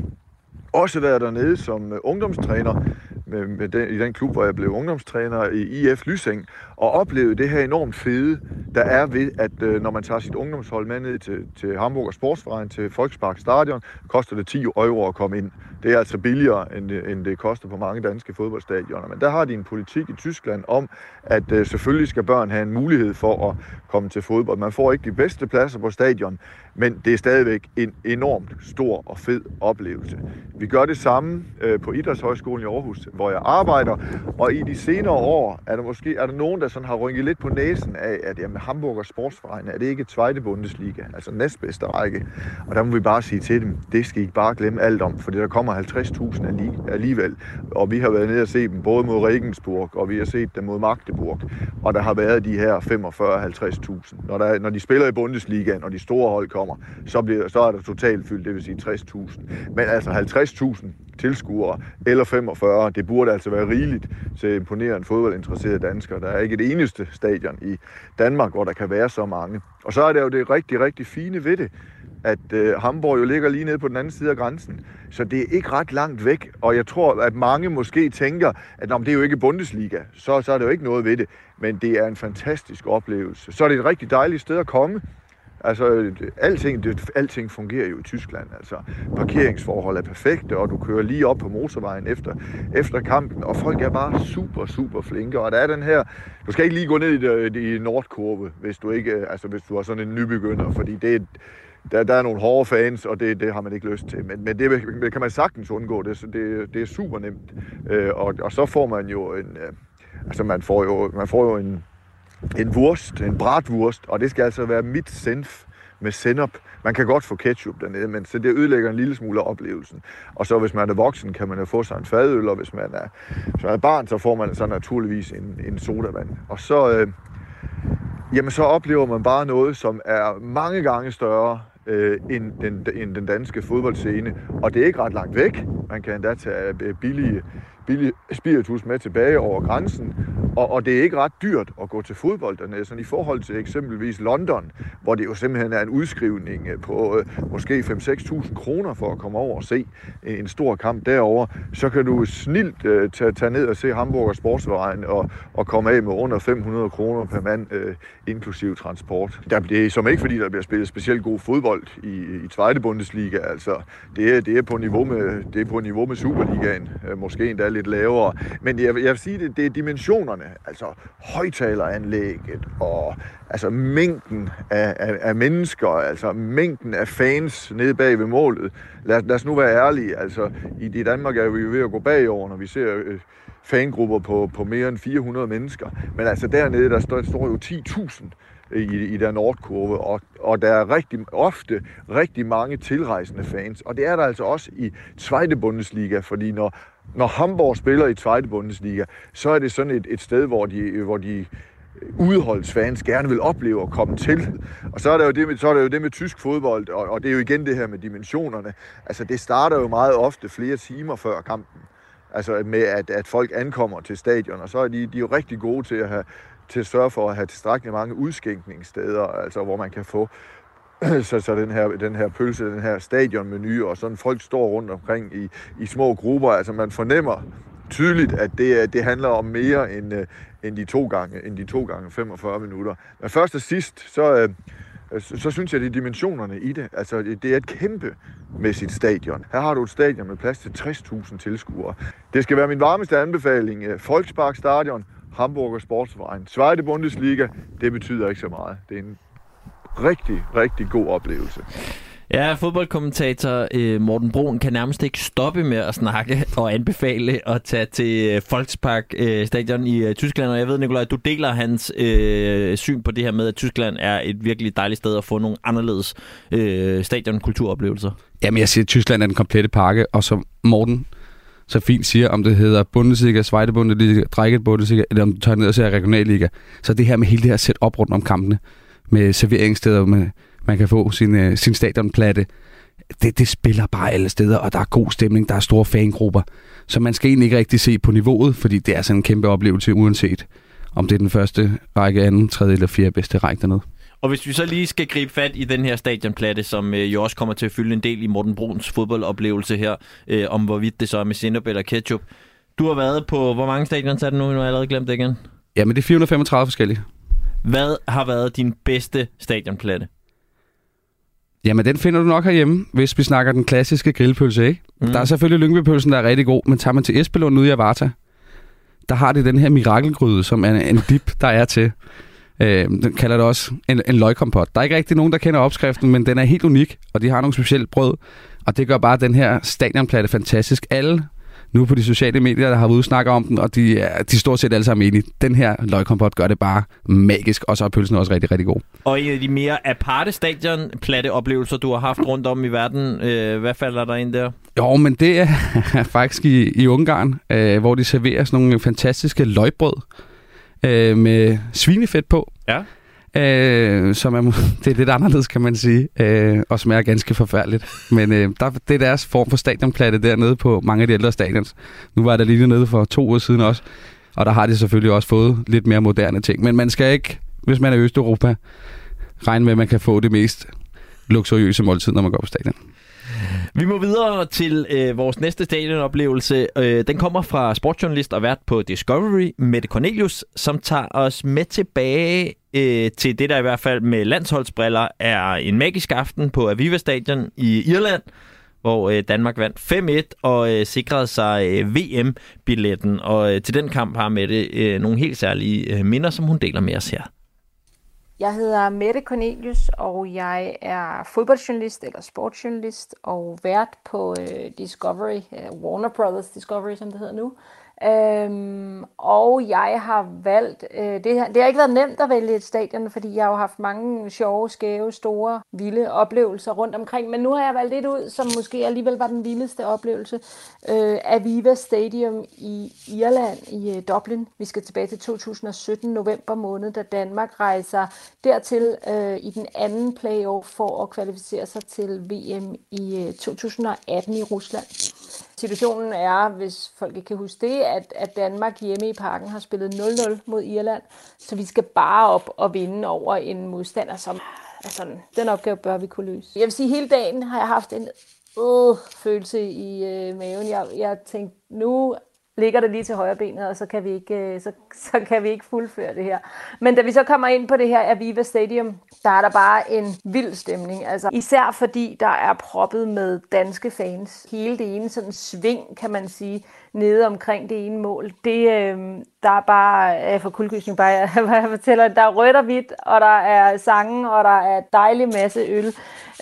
også været dernede som øh, ungdomstræner med, med den, i den klub, hvor jeg blev ungdomstræner i IF Lysing, og oplevede det her enormt fede, der er ved, at øh, når man tager sit ungdomshold med ned til, til Hamburger Sportsverein, til Volkspark Stadion, koster det 10 euro at komme ind. Det er altså billigere, end det, end det koster på mange danske fodboldstadioner. Men der har de en politik i Tyskland om, at øh, selvfølgelig skal børn have en mulighed for at komme til fodbold. Man får ikke de bedste pladser på stadion, men det er stadigvæk en enormt stor og fed oplevelse. Vi gør det samme øh, på Idrætshøjskolen i Aarhus, hvor jeg arbejder, og i de senere år er der måske er der nogen, der sådan har rynket lidt på næsen af, at jamen, Hamburger Sportsverein er det ikke Zweite Bundesliga, altså næstbedste række. Og der må vi bare sige til dem, det skal I bare glemme alt om, for det der kommer 50.000 alligevel. Og vi har været nede og set dem både mod Regensburg, og vi har set dem mod Magdeburg. Og der har været de her 45-50.000. Når, der, når de spiller i Bundesliga, og de store hold kommer, så, bliver, så er der totalt fyldt, det vil sige 60.000. Men altså 50.000 tilskuere eller 45, det burde altså være rigeligt til imponerende fodboldinteresserede danskere. Der er ikke et eneste stadion i Danmark, hvor der kan være så mange. Og så er det jo det rigtig, rigtig fine ved det, at øh, Hamburg jo ligger lige nede på den anden side af grænsen. Så det er ikke ret langt væk, og jeg tror, at mange måske tænker, at det er jo ikke Bundesliga, så, så er det jo ikke noget ved det. Men det er en fantastisk oplevelse. Så er det et rigtig dejligt sted at komme. Altså, alting, det, alting fungerer jo i Tyskland. Altså, parkeringsforhold er perfekte, og du kører lige op på motorvejen efter, efter kampen, og folk er bare super, super flinke. Og der er den her, du skal ikke lige gå ned i, i Nordkurve, hvis du ikke, øh, altså hvis du er sådan en nybegynder, fordi det, der, der er nogle hårde fans, og det, det har man ikke lyst til. Men, men det, det kan man sagtens undgå. Det, det, det er super nemt. Øh, og, og så får man jo en... Øh, altså man får jo, man får jo en, en wurst, en bratwurst, og det skal altså være mit senf med senap. Man kan godt få ketchup dernede, men så det ødelægger en lille smule af oplevelsen. Og så hvis man er voksen, kan man jo få sig en fadøl, og hvis man er, hvis man er barn, så får man så naturligvis en, en sodavand. Og så, øh, jamen så oplever man bare noget, som er mange gange større øh, end, den, end den danske fodboldscene. Og det er ikke ret langt væk. Man kan endda tage øh, billige, billige spiritus med tilbage over grænsen. Og, og det er ikke ret dyrt at gå til fodbold dernede, sådan i forhold til eksempelvis London, hvor det jo simpelthen er en udskrivning øh, på øh, måske 5-6.000 kroner for at komme over og se øh, en stor kamp derover, så kan du snilt øh, tage, tage ned og se Hamburg og Sportsvejen og, og komme af med under 500 kroner per mand, øh, inklusiv transport. Der, det er som ikke fordi, der bliver spillet specielt god fodbold i, i 2. Bundesliga. Altså, det, er, det, er på niveau med, det er på niveau med Superligaen, øh, måske endda lidt lavere. Men jeg, jeg vil sige, det, det er dimensionerne, altså højtaleranlægget og altså mængden af, af, af mennesker, altså mængden af fans nede bag ved målet. Lad, lad os nu være ærlige, altså i, i Danmark er vi jo ved at gå bagover, når vi ser øh, fangrupper på, på mere end 400 mennesker. Men altså dernede, der står, står jo 10.000 i, i der nordkurve, og, og der er rigtig, ofte rigtig mange tilrejsende fans. Og det er der altså også i Zweite Bundesliga, fordi når, når Hamburg spiller i Zweite Bundesliga, så er det sådan et, et sted, hvor de, hvor de udholdsfans gerne vil opleve at komme til. Og så er der jo det med, så er der jo det med tysk fodbold, og, og det er jo igen det her med dimensionerne. Altså det starter jo meget ofte flere timer før kampen. Altså med, at, at folk ankommer til stadion, og så er de, de er jo rigtig gode til at have til at sørge for at have tilstrækkeligt mange udskænkningssteder, altså hvor man kan få [CLEARS THROAT] så, så den, her, den her pølse, den her stadionmenu, og sådan folk står rundt omkring i, i små grupper. Altså man fornemmer tydeligt, at det, det handler om mere end, uh, end, de to gange, end de to gange 45 minutter. Men først og sidst, så, øh, så, så synes jeg, det er dimensionerne i det. Altså, det er et kæmpe med sit stadion. Her har du et stadion med plads til 60.000 tilskuere. Det skal være min varmeste anbefaling. Øh, Volkspark Stadion, Hamburger Sportsverein. Zweite Bundesliga, det betyder ikke så meget. Det er en rigtig, rigtig god oplevelse. Ja, fodboldkommentator øh, Morten Brun kan nærmest ikke stoppe med at snakke og anbefale at tage til øh, Volkspark øh, stadion i øh, Tyskland. Og jeg ved, Nikolaj, du deler hans øh, syn på det her med, at Tyskland er et virkelig dejligt sted at få nogle anderledes øh, stadionkulturoplevelser. Jamen, jeg siger, at Tyskland er den komplette pakke, og som Morten så fint siger, om det hedder Bundesliga, Zweite Bundesliga, Bundesliga, eller om du tager ned og ser Regionalliga. Så det her med hele det her sæt op rundt om kampene, med serveringssteder, med, man kan få sin, uh, sin stadionplatte, det, det spiller bare alle steder, og der er god stemning, der er store fangrupper. Så man skal egentlig ikke rigtig se på niveauet, fordi det er sådan en kæmpe oplevelse, uanset om det er den første række, anden, tredje eller fjerde bedste række dernede. Og hvis vi så lige skal gribe fat i den her stadionplatte, som øh, jo også kommer til at fylde en del i Morten Bruns fodboldoplevelse her, øh, om hvorvidt det så er med sinup eller ketchup. Du har været på, hvor mange stadions er det nu? Nu har jeg allerede glemt det igen. Ja, men det er 435 forskellige. Hvad har været din bedste stadionplatte? Jamen, den finder du nok herhjemme, hvis vi snakker den klassiske grillpølse, ikke? Mm. Der er selvfølgelig Lyngbypølsen, der er rigtig god, men tager man til Esbelund ude i Avarta, der har det den her mirakelgryde, som er en dip, der er til. Øh, den kalder det også en, en løgkompot. Der er ikke rigtig nogen, der kender opskriften, men den er helt unik, og de har nogle specielle brød. Og det gør bare den her stadionplatte fantastisk. Alle nu på de sociale medier, der har været ude snakke om den, og de er, de er stort set alle sammen enige. Den her løgkompot gør det bare magisk, og så er pølsen også rigtig, rigtig god. Og en af de mere aparte stadionplatte oplevelser, du har haft rundt om i verden, øh, hvad falder der ind der? Jo, men det er [LAUGHS] faktisk i, i Ungarn, øh, hvor de serverer sådan nogle fantastiske løgbrød øh, med svinefedt på. Ja. Øh, som er, [LAUGHS] det er lidt anderledes, kan man sige, øh, og smager ganske forfærdeligt. Men øh, der, det er deres form for stadionplatte dernede på mange af de ældre stadions. Nu var der lige nede for to år siden også, og der har de selvfølgelig også fået lidt mere moderne ting. Men man skal ikke, hvis man er i Østeuropa, regne med, at man kan få det mest luksuriøse måltid, når man går på stadion. Vi må videre til øh, vores næste stadionoplevelse. Øh, den kommer fra sportsjournalist og vært på Discovery, Mette Cornelius, som tager os med tilbage øh, til det, der i hvert fald med landsholdsbriller er en magisk aften på Aviva Stadion i Irland, hvor øh, Danmark vandt 5-1 og øh, sikrede sig øh, VM-billetten. Og øh, til den kamp har Mette øh, nogle helt særlige øh, minder, som hun deler med os her. Jeg hedder Mette Cornelius, og jeg er fodboldjournalist eller sportsjournalist og vært på øh, Discovery, øh, Warner Brothers Discovery, som det hedder nu. Øhm, og jeg har valgt, øh, det, har, det har ikke været nemt at vælge et stadion, fordi jeg har jo haft mange sjove, skæve, store, vilde oplevelser rundt omkring, men nu har jeg valgt et ud, som måske alligevel var den vildeste oplevelse. Øh, Aviva Stadium i Irland, i øh, Dublin. Vi skal tilbage til 2017, november måned, da Danmark rejser dertil øh, i den anden playoff for at kvalificere sig til VM i øh, 2018 i Rusland. Situationen er, hvis folk ikke kan huske det, at, at Danmark hjemme i parken har spillet 0-0 mod Irland, så vi skal bare op og vinde over en modstander, som altså, den opgave bør vi kunne løse. Jeg vil sige, hele dagen har jeg haft en øh, følelse i øh, maven. Jeg, jeg tænkte, nu ligger det lige til højre benet, og så kan vi ikke, øh, så, [LAUGHS] så kan vi ikke fuldføre det her. Men da vi så kommer ind på det her Aviva Stadium, der er der bare en vild stemning. Altså, især fordi der er proppet med danske fans. Hele det ene sådan sving, kan man sige, nede omkring det ene mål. Det, øh, der er bare, øh, for kuldegysning bare, jeg, [LAUGHS] jeg fortæller, der er rødt og hvidt, og der er sange, og der er dejlig masse øl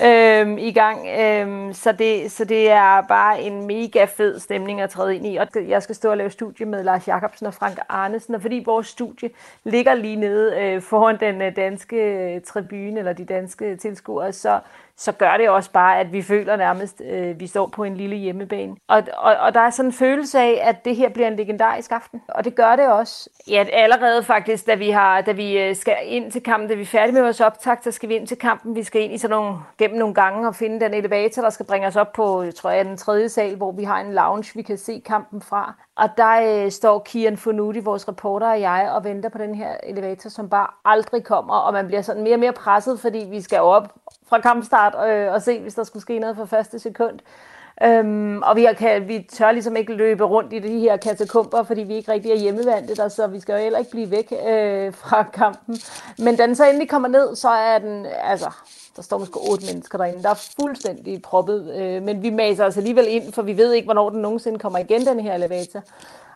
øh, i gang. Øh, så, det, så det er bare en mega fed stemning at træde ind i. Og jeg skal stå og lave studie med Lars Jakobsen og Frank Arnesen, og fordi vores studie ligger lige nede øh, foran den øh, danske øh, tribune, eller de danske tilskuere, så så gør det også bare, at vi føler nærmest, øh, vi står på en lille hjemmebane. Og, og, og der er sådan en følelse af, at det her bliver en legendarisk aften. Og det gør det også. Ja, allerede faktisk, da vi, har, da vi øh, skal ind til kampen, da vi er færdige med vores optag, så skal vi ind til kampen. Vi skal ind i sådan nogle, gennem nogle gange og finde den elevator, der skal bringe os op på, tror jeg, den tredje sal, hvor vi har en lounge, vi kan se kampen fra. Og der øh, står Kian Fonuti, vores reporter og jeg, og venter på den her elevator, som bare aldrig kommer, og man bliver sådan mere og mere presset, fordi vi skal op fra kampstart øh, og se, hvis der skulle ske noget fra første sekund. Øhm, og vi, kan, vi tør ligesom ikke løbe rundt i de her katakomber, fordi vi ikke rigtig er hjemmevandte der, så vi skal jo heller ikke blive væk øh, fra kampen. Men da den så endelig kommer ned, så er den, altså, der står måske otte mennesker derinde, der er fuldstændig proppet, øh, men vi maser os alligevel ind, for vi ved ikke, hvornår den nogensinde kommer igen, den her elevator.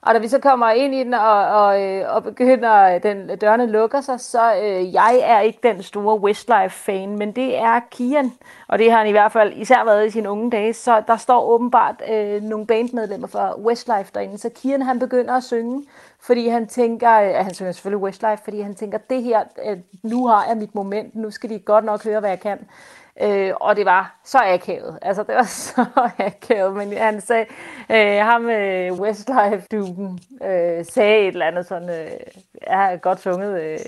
Og da vi så kommer ind i den, og, og, øh, og begynder, den dørene lukker sig, så øh, jeg er ikke den store Westlife-fan, men det er Kian, og det har han i hvert fald især været i sine unge dage, så der står åbenbart øh, nogle bandmedlemmer fra Westlife derinde, så Kian han begynder at synge, fordi han tænker, øh, at han synger selvfølgelig Westlife, fordi han tænker, det her, øh, nu har jeg mit moment, nu skal de godt nok høre, hvad jeg kan. Øh, og det var så akavet. Altså, det var [LAUGHS] så akavet. Men han sagde, øh, ham øh, Westlife-duben øh, sagde et eller andet sådan, øh, jeg har godt sunget, øh,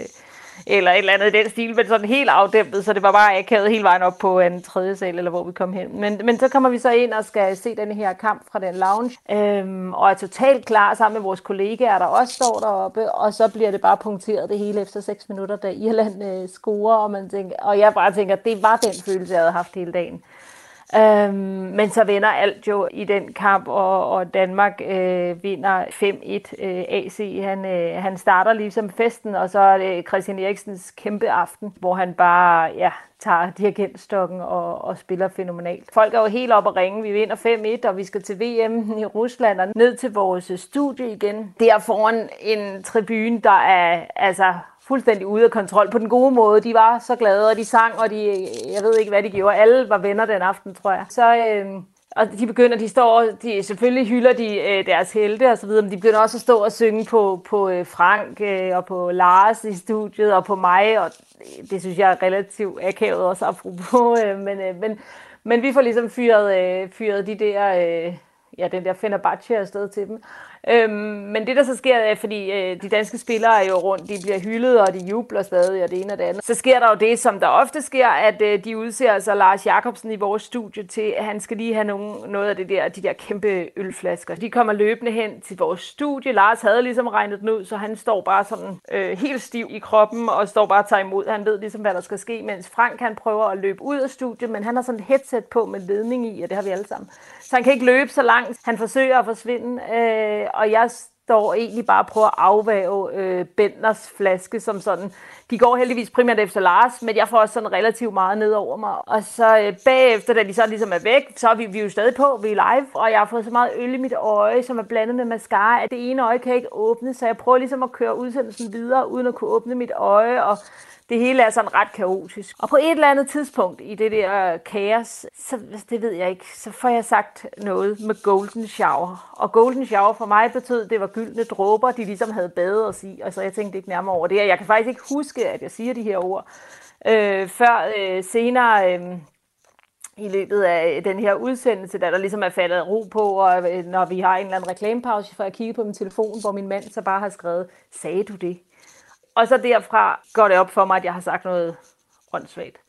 eller et eller andet i den stil, men sådan helt afdæmpet, så det var bare akavet hele vejen op på en tredje sal, eller hvor vi kom hen. Men, men så kommer vi så ind og skal se den her kamp fra den lounge, øhm, og er totalt klar sammen med vores kollegaer, der også står deroppe, og så bliver det bare punkteret det hele efter 6 minutter, da Irland øh, scorer, og, man tænker, og jeg bare tænker, det var den følelse, jeg havde haft hele dagen. Øhm, men så vinder alt jo i den kamp, og, og Danmark øh, vinder 5-1. Øh, AC han, øh, han starter ligesom festen, og så er det Christian Eriksens kæmpe aften, hvor han bare ja, tager dirigentstokken og, og spiller fænomenalt. Folk er jo helt op at ringe. Vi vinder 5-1, og vi skal til VM i Rusland og ned til vores studie igen. Der foran en tribune, der er altså fuldstændig ude af kontrol på den gode måde. De var så glade, og de sang, og de, jeg ved ikke, hvad de gjorde. Alle var venner den aften, tror jeg. Så, øh, og de begynder, de står, de, selvfølgelig hylder de øh, deres helte og så videre, men de begynder også at stå og synge på, på øh, Frank øh, og på Lars i studiet og på mig, og det synes jeg er relativt akavet også apropos, [LAUGHS] øh, men, øh, men, men vi får ligesom fyret, øh, fyret de der, øh, ja, den der Fenerbahce afsted til dem. Øhm, men det, der så sker, er, fordi øh, de danske spillere er jo rundt, de bliver hyldet, og de jubler stadig, og det ene og det andet. Så sker der jo det, som der ofte sker, at øh, de udser altså Lars Jakobsen i vores studie til, at han skal lige have nogen, noget af det der, de der kæmpe ølflasker. De kommer løbende hen til vores studie. Lars havde ligesom regnet den ud, så han står bare sådan øh, helt stiv i kroppen, og står bare og tager imod. Han ved ligesom, hvad der skal ske, mens Frank han prøver at løbe ud af studiet, men han har sådan et headset på med ledning i, og det har vi alle sammen. Så han kan ikke løbe så langt. Han forsøger at forsvinde, øh, og jeg står egentlig bare og prøver at afvæve øh, Benders flaske som sådan. De går heldigvis primært efter Lars, men jeg får også sådan relativt meget ned over mig. Og så øh, bagefter, da de så ligesom er væk, så er vi, vi er jo stadig på, vi er live, og jeg har fået så meget øl i mit øje, som er blandet med mascara, at det ene øje kan ikke åbne, så jeg prøver ligesom at køre udsendelsen videre, uden at kunne åbne mit øje, og det hele er sådan ret kaotisk. Og på et eller andet tidspunkt i det der kaos, så det ved jeg ikke, så får jeg sagt noget med golden shower. Og golden shower for mig betød, det var gyldne dråber, de ligesom havde badet os i. Og så jeg tænkte ikke nærmere over det. Jeg kan faktisk ikke huske, at jeg siger de her ord. Øh, før øh, senere... Øh, i løbet af øh, den her udsendelse, da der ligesom er faldet ro på, og øh, når vi har en eller anden reklamepause, for at kigge på min telefon, hvor min mand så bare har skrevet, sagde du det? Og så derfra går det op for mig, at jeg har sagt noget åndssvagt.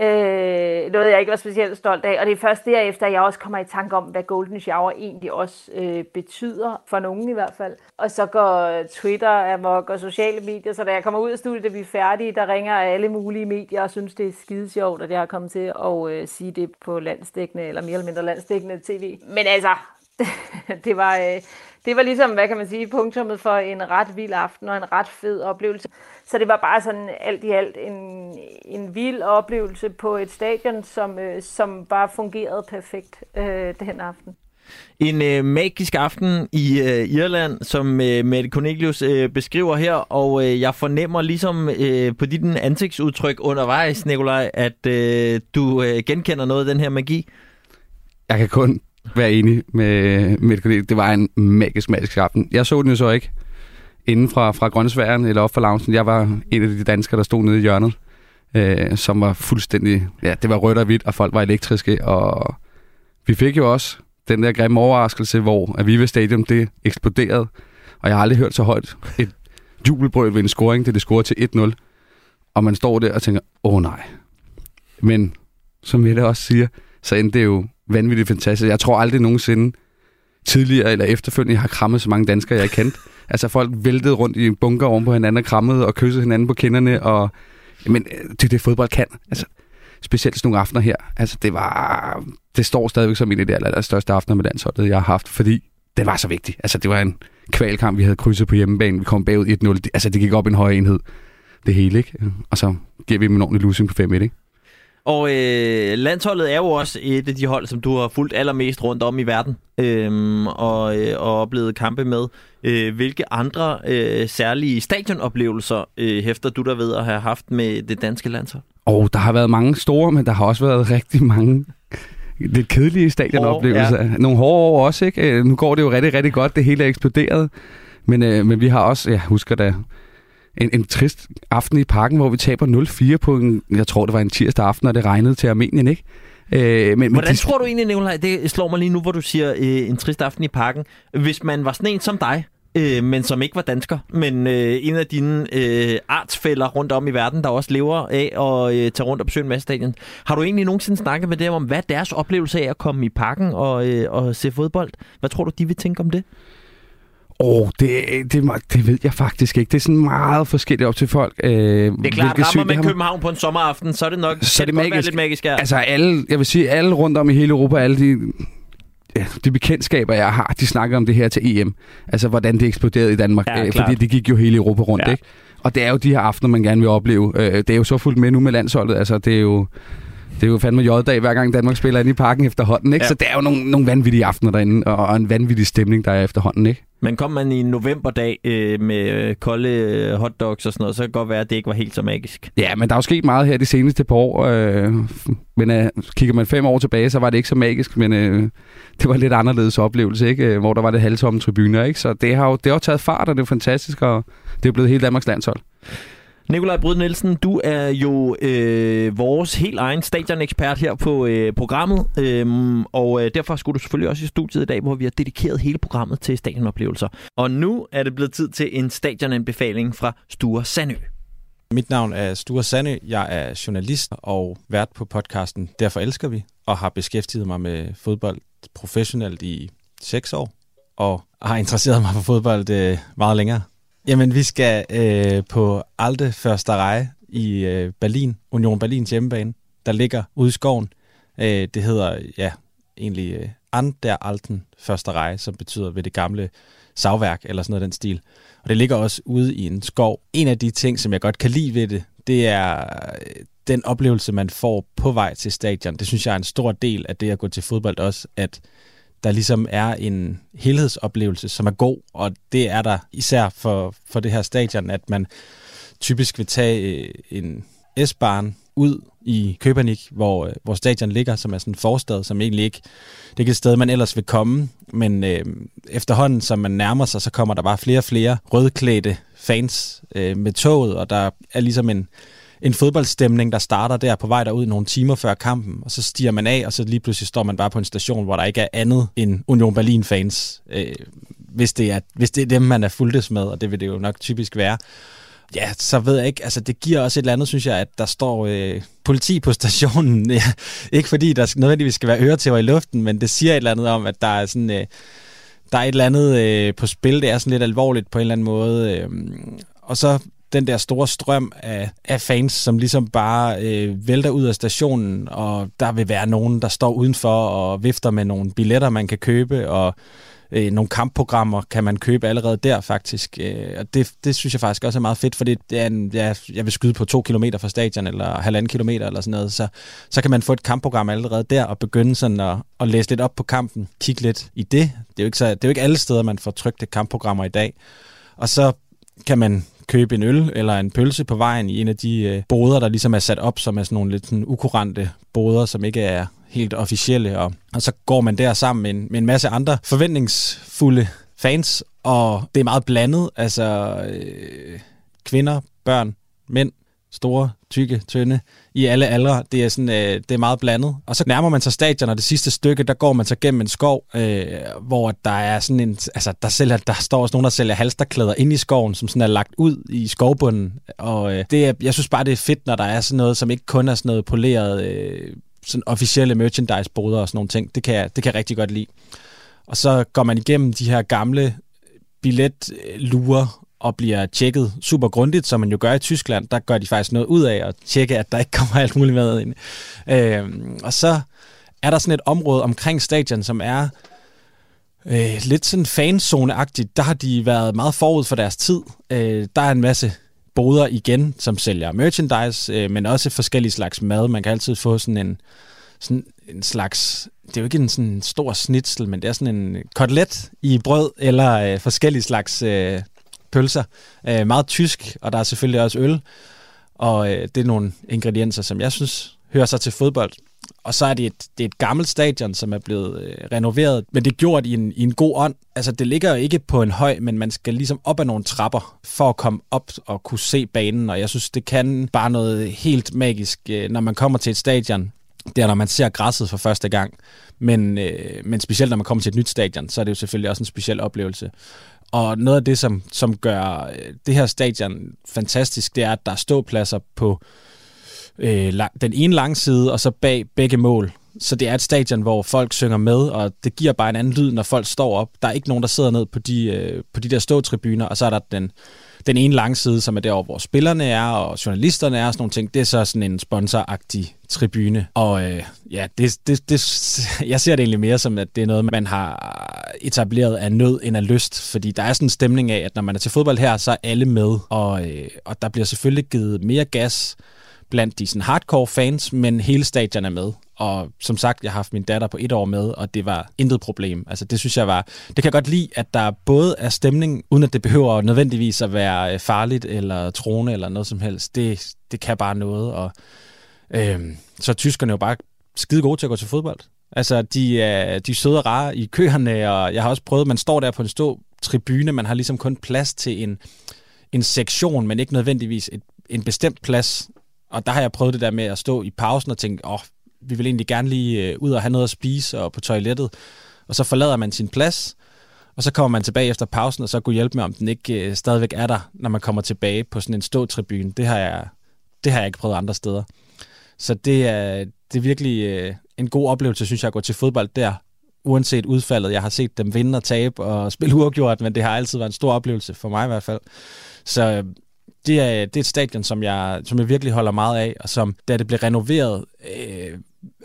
Øh, noget, jeg ikke var specielt stolt af. Og det er først derefter, at jeg også kommer i tanke om, hvad Golden Shower egentlig også øh, betyder, for nogen i hvert fald. Og så går Twitter amok og sociale medier, så da jeg kommer ud af studiet, da vi er færdige, der ringer alle mulige medier og synes, det er skide sjovt, at jeg har kommet til at øh, sige det på landsdækkende, eller mere eller mindre landsdækkende tv. Men altså, [LAUGHS] det var... Øh, det var ligesom, hvad kan man sige, punktummet for en ret vild aften og en ret fed oplevelse. Så det var bare sådan alt i alt en, en vild oplevelse på et stadion, som, øh, som bare fungerede perfekt øh, den aften. En øh, magisk aften i øh, Irland, som øh, Mette Cornelius øh, beskriver her, og øh, jeg fornemmer ligesom øh, på dit ansigtsudtryk undervejs, Nikolaj, at øh, du øh, genkender noget af den her magi. Jeg kan kun være enig med Mette Cornelius. Det var en magisk, magisk aften. Jeg så den jo så ikke inden fra, fra Grønnsværen eller op for loungen. Jeg var en af de danskere, der stod nede i hjørnet, øh, som var fuldstændig... Ja, det var rødt og hvidt, og folk var elektriske, og vi fik jo også den der grimme overraskelse, hvor Aviva Stadium, det eksploderede, og jeg har aldrig hørt så højt et jubelbrøl ved en scoring, det det scorede til 1-0, og man står der og tænker, åh nej. Men som Mette også siger, så endte det jo vanvittigt fantastisk. Jeg tror aldrig nogensinde tidligere eller efterfølgende, har krammet så mange danskere, jeg kendt. [LAUGHS] Altså folk væltede rundt i bunker oven på hinanden og krammede og kyssede hinanden på kinderne. Og, men øh, det er det, fodbold kan. Altså, specielt sådan nogle aftener her. Altså, det var... Det står stadigvæk som en af de aller, aller største aftener med landsholdet, jeg har haft, fordi det var så vigtigt. Altså, det var en kvalkamp, vi havde krydset på hjemmebane. Vi kom bagud 1-0. Altså, det gik op i en høj enhed. Det hele, ikke? Og så giver vi dem en ordentlig losing på 5-1, ikke? Og øh, landsholdet er jo også et af de hold, som du har fulgt allermest rundt om i verden øhm, og, øh, og oplevet kampe med. Øh, hvilke andre øh, særlige stadionoplevelser øh, hæfter du der ved at have haft med det danske landshold? Og oh, der har været mange store, men der har også været rigtig mange lidt kedelige stadionoplevelser. ja. Nogle hårde år også, ikke? Øh, nu går det jo rigtig, rigtig godt. Det hele er eksploderet. Men, øh, men vi har også, jeg husker da, en, en trist aften i parken, hvor vi taber 0-4 på en, jeg tror det var en tirsdag aften, og det regnede til Armenien, ikke? Øh, men, Hvordan de... tror du egentlig, Nicolaj, det slår mig lige nu, hvor du siger øh, en trist aften i parken. Hvis man var sådan en som dig, øh, men som ikke var dansker, men øh, en af dine øh, artsfælder rundt om i verden, der også lever af at øh, tage rundt og besøge en masse stadion. Har du egentlig nogensinde snakket med dem om, hvad deres oplevelse af at komme i parken og, øh, og se fodbold? Hvad tror du, de vil tænke om det? Åh, oh, det, det, det ved jeg faktisk ikke. Det er sådan meget forskelligt op til folk. Øh, det er klart, rammer man København på en sommeraften, så er det nok så er det, det magisk. lidt magisk. Ja. Altså alle, jeg vil sige, alle rundt om i hele Europa, alle de, ja, de bekendtskaber, jeg har, de snakker om det her til EM. Altså, hvordan det eksploderede i Danmark. Ja, øh, fordi det gik jo hele Europa rundt, ja. ikke? Og det er jo de her aftener, man gerne vil opleve. Øh, det er jo så fuldt med nu med landsholdet. Altså, det er jo... Det er jo fandme J-dag, hver gang Danmark spiller ind i parken efterhånden, ikke? Ja. Så det er jo nogle, nogle vanvittige aftener derinde, og, og en vanvittig stemning, der er efterhånden, ikke? Men kom man i en novemberdag øh, med øh, kolde øh, hotdogs og sådan noget, så kan det godt være, at det ikke var helt så magisk. Ja, men der er jo sket meget her de seneste par år. Øh, men øh, kigger man fem år tilbage, så var det ikke så magisk, men øh, det var en lidt anderledes oplevelse, ikke? Øh, hvor der var det halvtomme tribuner. Ikke? Så det har jo det har taget fart, og det er fantastisk, og det er blevet helt Danmarks landshold. Nikolaj Bryd Nielsen, du er jo øh, vores helt egen stadionekspert her på øh, programmet, øhm, og øh, derfor skulle du selvfølgelig også i studiet i dag, hvor vi har dedikeret hele programmet til stadionoplevelser. Og nu er det blevet tid til en stadionanbefaling fra Sture Sandø. Mit navn er Sture Sande. Jeg er journalist og vært på podcasten Derfor elsker vi, og har beskæftiget mig med fodbold professionelt i seks år, og har interesseret mig for fodbold øh, meget længere. Jamen, vi skal øh, på Alte Første i øh, Berlin, Union Berlins hjemmebane, der ligger ude i skoven. Øh, det hedder, ja, egentlig øh, An der Alten Første som betyder ved det gamle savværk, eller sådan noget den stil. Og det ligger også ude i en skov. En af de ting, som jeg godt kan lide ved det, det er øh, den oplevelse, man får på vej til stadion. Det synes jeg er en stor del af det at gå til fodbold også, at der ligesom er en helhedsoplevelse, som er god, og det er der især for, for det her stadion, at man typisk vil tage øh, en S-barn ud i Købernik, hvor, øh, hvor stadion ligger, som er sådan en forstad, som egentlig ikke det er ikke et sted, man ellers vil komme, men øh, efterhånden, som man nærmer sig, så kommer der bare flere og flere rødklædte fans øh, med toget, og der er ligesom en, en fodboldstemning, der starter der på vej derud nogle timer før kampen, og så stiger man af, og så lige pludselig står man bare på en station, hvor der ikke er andet end Union Berlin-fans, øh, hvis, det er, hvis det er dem, man er fuldtes med, og det vil det jo nok typisk være. Ja, så ved jeg ikke, altså det giver også et eller andet, synes jeg, at der står øh, politi på stationen. [LAUGHS] Ja, ikke fordi der nødvendigvis skal være øretæver i luften, men det siger et eller andet om, at der er sådan... Øh, der er et eller andet øh, på spil, det er sådan lidt alvorligt på en eller anden måde. Øh, og så den der store strøm af, af fans, som ligesom bare øh, vælter ud af stationen, og der vil være nogen, der står udenfor og vifter med nogle billetter, man kan købe, og øh, nogle kampprogrammer kan man købe allerede der faktisk. Øh, og det, det synes jeg faktisk også er meget fedt, fordi det er en, ja, jeg vil skyde på to kilometer fra stadion, eller halvanden kilometer eller sådan noget, så, så kan man få et kampprogram allerede der, og begynde sådan at, at læse lidt op på kampen, kigge lidt i det. Det er jo ikke, så, det er jo ikke alle steder, man får trygte kampprogrammer i dag. Og så kan man købe en øl eller en pølse på vejen i en af de øh, boder, der ligesom er sat op, som er sådan nogle lidt sådan ukurante boder, som ikke er helt officielle. Og, og så går man der sammen med en, med en masse andre forventningsfulde fans, og det er meget blandet. Altså øh, kvinder, børn, mænd, store, tykke, tynde, i alle aldre. Det er, sådan, øh, det er meget blandet. Og så nærmer man sig stadion, og det sidste stykke, der går man så gennem en skov, øh, hvor der er sådan en, altså der, sælger, der står også nogen, der sælger halsterklæder ind i skoven, som sådan er lagt ud i skovbunden. Og øh, det er, jeg synes bare, det er fedt, når der er sådan noget, som ikke kun er sådan noget poleret, øh, sådan officielle merchandise-boder og sådan nogle ting. Det kan, jeg, det kan jeg rigtig godt lide. Og så går man igennem de her gamle øh, billetluer og bliver tjekket super grundigt, som man jo gør i Tyskland. Der gør de faktisk noget ud af at tjekke, at der ikke [LAUGHS] kommer alt muligt med ind. Øh, og så er der sådan et område omkring stadion, som er øh, lidt sådan fanzone-agtigt. Der har de været meget forud for deres tid. Øh, der er en masse boder igen, som sælger merchandise, øh, men også forskellige slags mad. Man kan altid få sådan en, sådan en slags, det er jo ikke en sådan stor snitsel, men det er sådan en kotelet i brød, eller øh, forskellige slags øh, pølser. Øh, meget tysk, og der er selvfølgelig også øl. Og øh, det er nogle ingredienser, som jeg synes hører sig til fodbold. Og så er det et, det er et gammelt stadion, som er blevet øh, renoveret, men det er gjort i en, i en god ånd. Altså, det ligger jo ikke på en høj, men man skal ligesom op ad nogle trapper for at komme op og kunne se banen. Og jeg synes, det kan bare noget helt magisk, øh, når man kommer til et stadion. Det er, når man ser græsset for første gang. Men, øh, men specielt når man kommer til et nyt stadion, så er det jo selvfølgelig også en speciel oplevelse. Og noget af det, som, som gør øh, det her stadion fantastisk, det er, at der er ståpladser på øh, den ene lange side, og så bag begge mål. Så det er et stadion, hvor folk synger med, og det giver bare en anden lyd, når folk står op. Der er ikke nogen, der sidder ned på de, øh, på de der ståtribuner, og så er der den, den ene langside, som er der, hvor spillerne er, og journalisterne er, og sådan nogle ting. Det er så sådan en sponsoragtig tribune. Og øh, ja, det, det, det, jeg ser det egentlig mere som, at det er noget, man har etableret af nød end af lyst. Fordi der er sådan en stemning af, at når man er til fodbold her, så er alle med. Og, øh, og der bliver selvfølgelig givet mere gas blandt de sådan hardcore fans, men hele stadion er med. Og som sagt, jeg har haft min datter på et år med, og det var intet problem. Altså det synes jeg var, det kan jeg godt lide, at der både er stemning, uden at det behøver nødvendigvis at være øh, farligt eller troende eller noget som helst. Det, det kan bare noget, og øh, så er tyskerne jo bare skide gode til at gå til fodbold. Altså, de er, de er søde og rare i køerne, og jeg har også prøvet, man står der på en stor tribune, man har ligesom kun plads til en, en sektion, men ikke nødvendigvis et, en bestemt plads. Og der har jeg prøvet det der med at stå i pausen og tænke, åh, oh, vi vil egentlig gerne lige øh, ud og have noget at spise og på toilettet. Og så forlader man sin plads, og så kommer man tilbage efter pausen, og så kunne hjælpe med, om den ikke øh, stadigvæk er der, når man kommer tilbage på sådan en ståtribune. Det har jeg, det har jeg ikke prøvet andre steder. Så det er, det er virkelig øh, en god oplevelse, synes jeg, at gå til fodbold der, uanset udfaldet. Jeg har set dem vinde og tabe og spille uafgjort, men det har altid været en stor oplevelse, for mig i hvert fald. Så øh, det er, det er et stadion, som jeg, som jeg virkelig holder meget af, og som, da det blev renoveret, øh,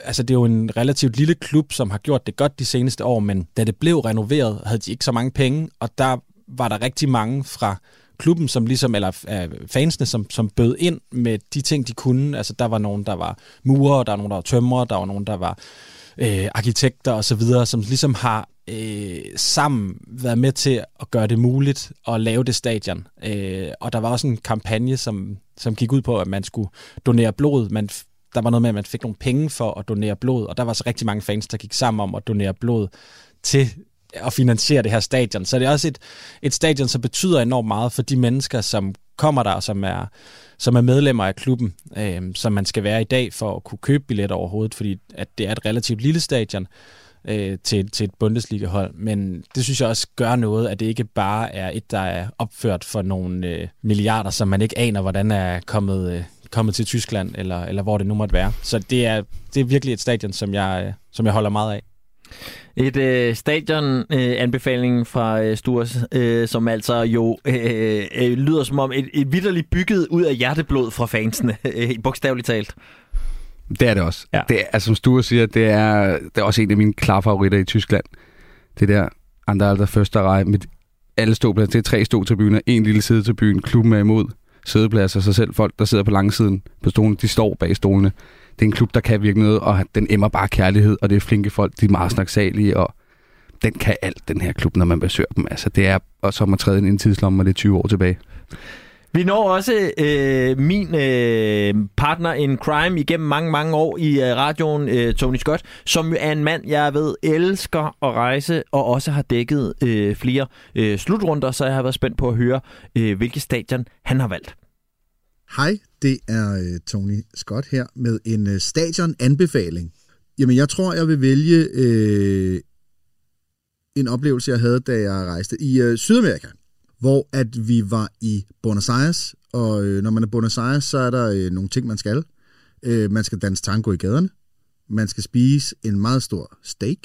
altså det er jo en relativt lille klub, som har gjort det godt de seneste år, men da det blev renoveret, havde de ikke så mange penge, og der var der rigtig mange fra klubben, som ligesom, eller øh, fansene, som, som bød ind med de ting, de kunne. Altså, der var nogen, der var murer, der var nogen, der var tømrer, der var nogen, der var øh, Øh, arkitekter og så videre, som ligesom har øh, sammen været med til at gøre det muligt at lave det stadion. Øh, og der var også en kampagne, som, som gik ud på, at man skulle donere blod. Man, der var noget med, at man fik nogle penge for at donere blod, og der var så rigtig mange fans, der gik sammen om at donere blod til at finansiere det her stadion. Så det er også et, et stadion, som betyder enormt meget for de mennesker, som kommer der, som er, som er medlemmer af klubben, øh, som man skal være i dag for at kunne købe billetter overhovedet, fordi at det er et relativt lille stadion. øh, til, til et Bundesliga-hold. Men det synes jeg også gør noget, at det ikke bare er et, der er opført for nogle øh, milliarder, som man ikke aner, hvordan er kommet, øh, kommet til Tyskland, eller, eller hvor det nu måtte være. Så det er, det er virkelig et stadion, som jeg, øh, som jeg holder meget af. Et øh, stadion-anbefaling øh, fra øh, Sturs, øh, som altså jo øh, øh, lyder som om et, et vidderligt bygget ud af hjerteblod fra fansene, [LAUGHS] øh, bogstaveligt talt. Det er det også. Ja. Det er, altså, som Sture siger, det er, det er også en af mine klare favoritter i Tyskland. Det der andre alder første rej med alle ståpladser. Det er tre ståtribuner, en lille side til byen, klubben er imod, sædepladser, sig selv folk, der sidder på langsiden på stolen, de står bag stolene det er en klub, der kan virke noget, og den emmer bare kærlighed, og det er flinke folk, de er meget snaksalige, og den kan alt, den her klub, når man besøger dem. Altså, det er og som at træde ind i en tidslomme, og det er 20 år tilbage. Vi når også øh, min øh, partner in crime igennem mange, mange år i øh, radioen, øh, Tony Scott, som jo er en mand, jeg ved elsker at rejse, og også har dækket øh, flere øh, slutrunder, så jeg har været spændt på at høre, øh, hvilke stadion han har valgt. Hej, det er øh, Tony Scott her med en øh, stadion-anbefaling. Jamen, jeg tror, jeg vil vælge øh, en oplevelse, jeg havde, da jeg rejste i øh, Sydamerika, hvor at vi var i Buenos Aires, og øh, når man er i Buenos Aires, så er der øh, nogle ting, man skal. Øh, man skal danse tango i gaderne, man skal spise en meget stor steak,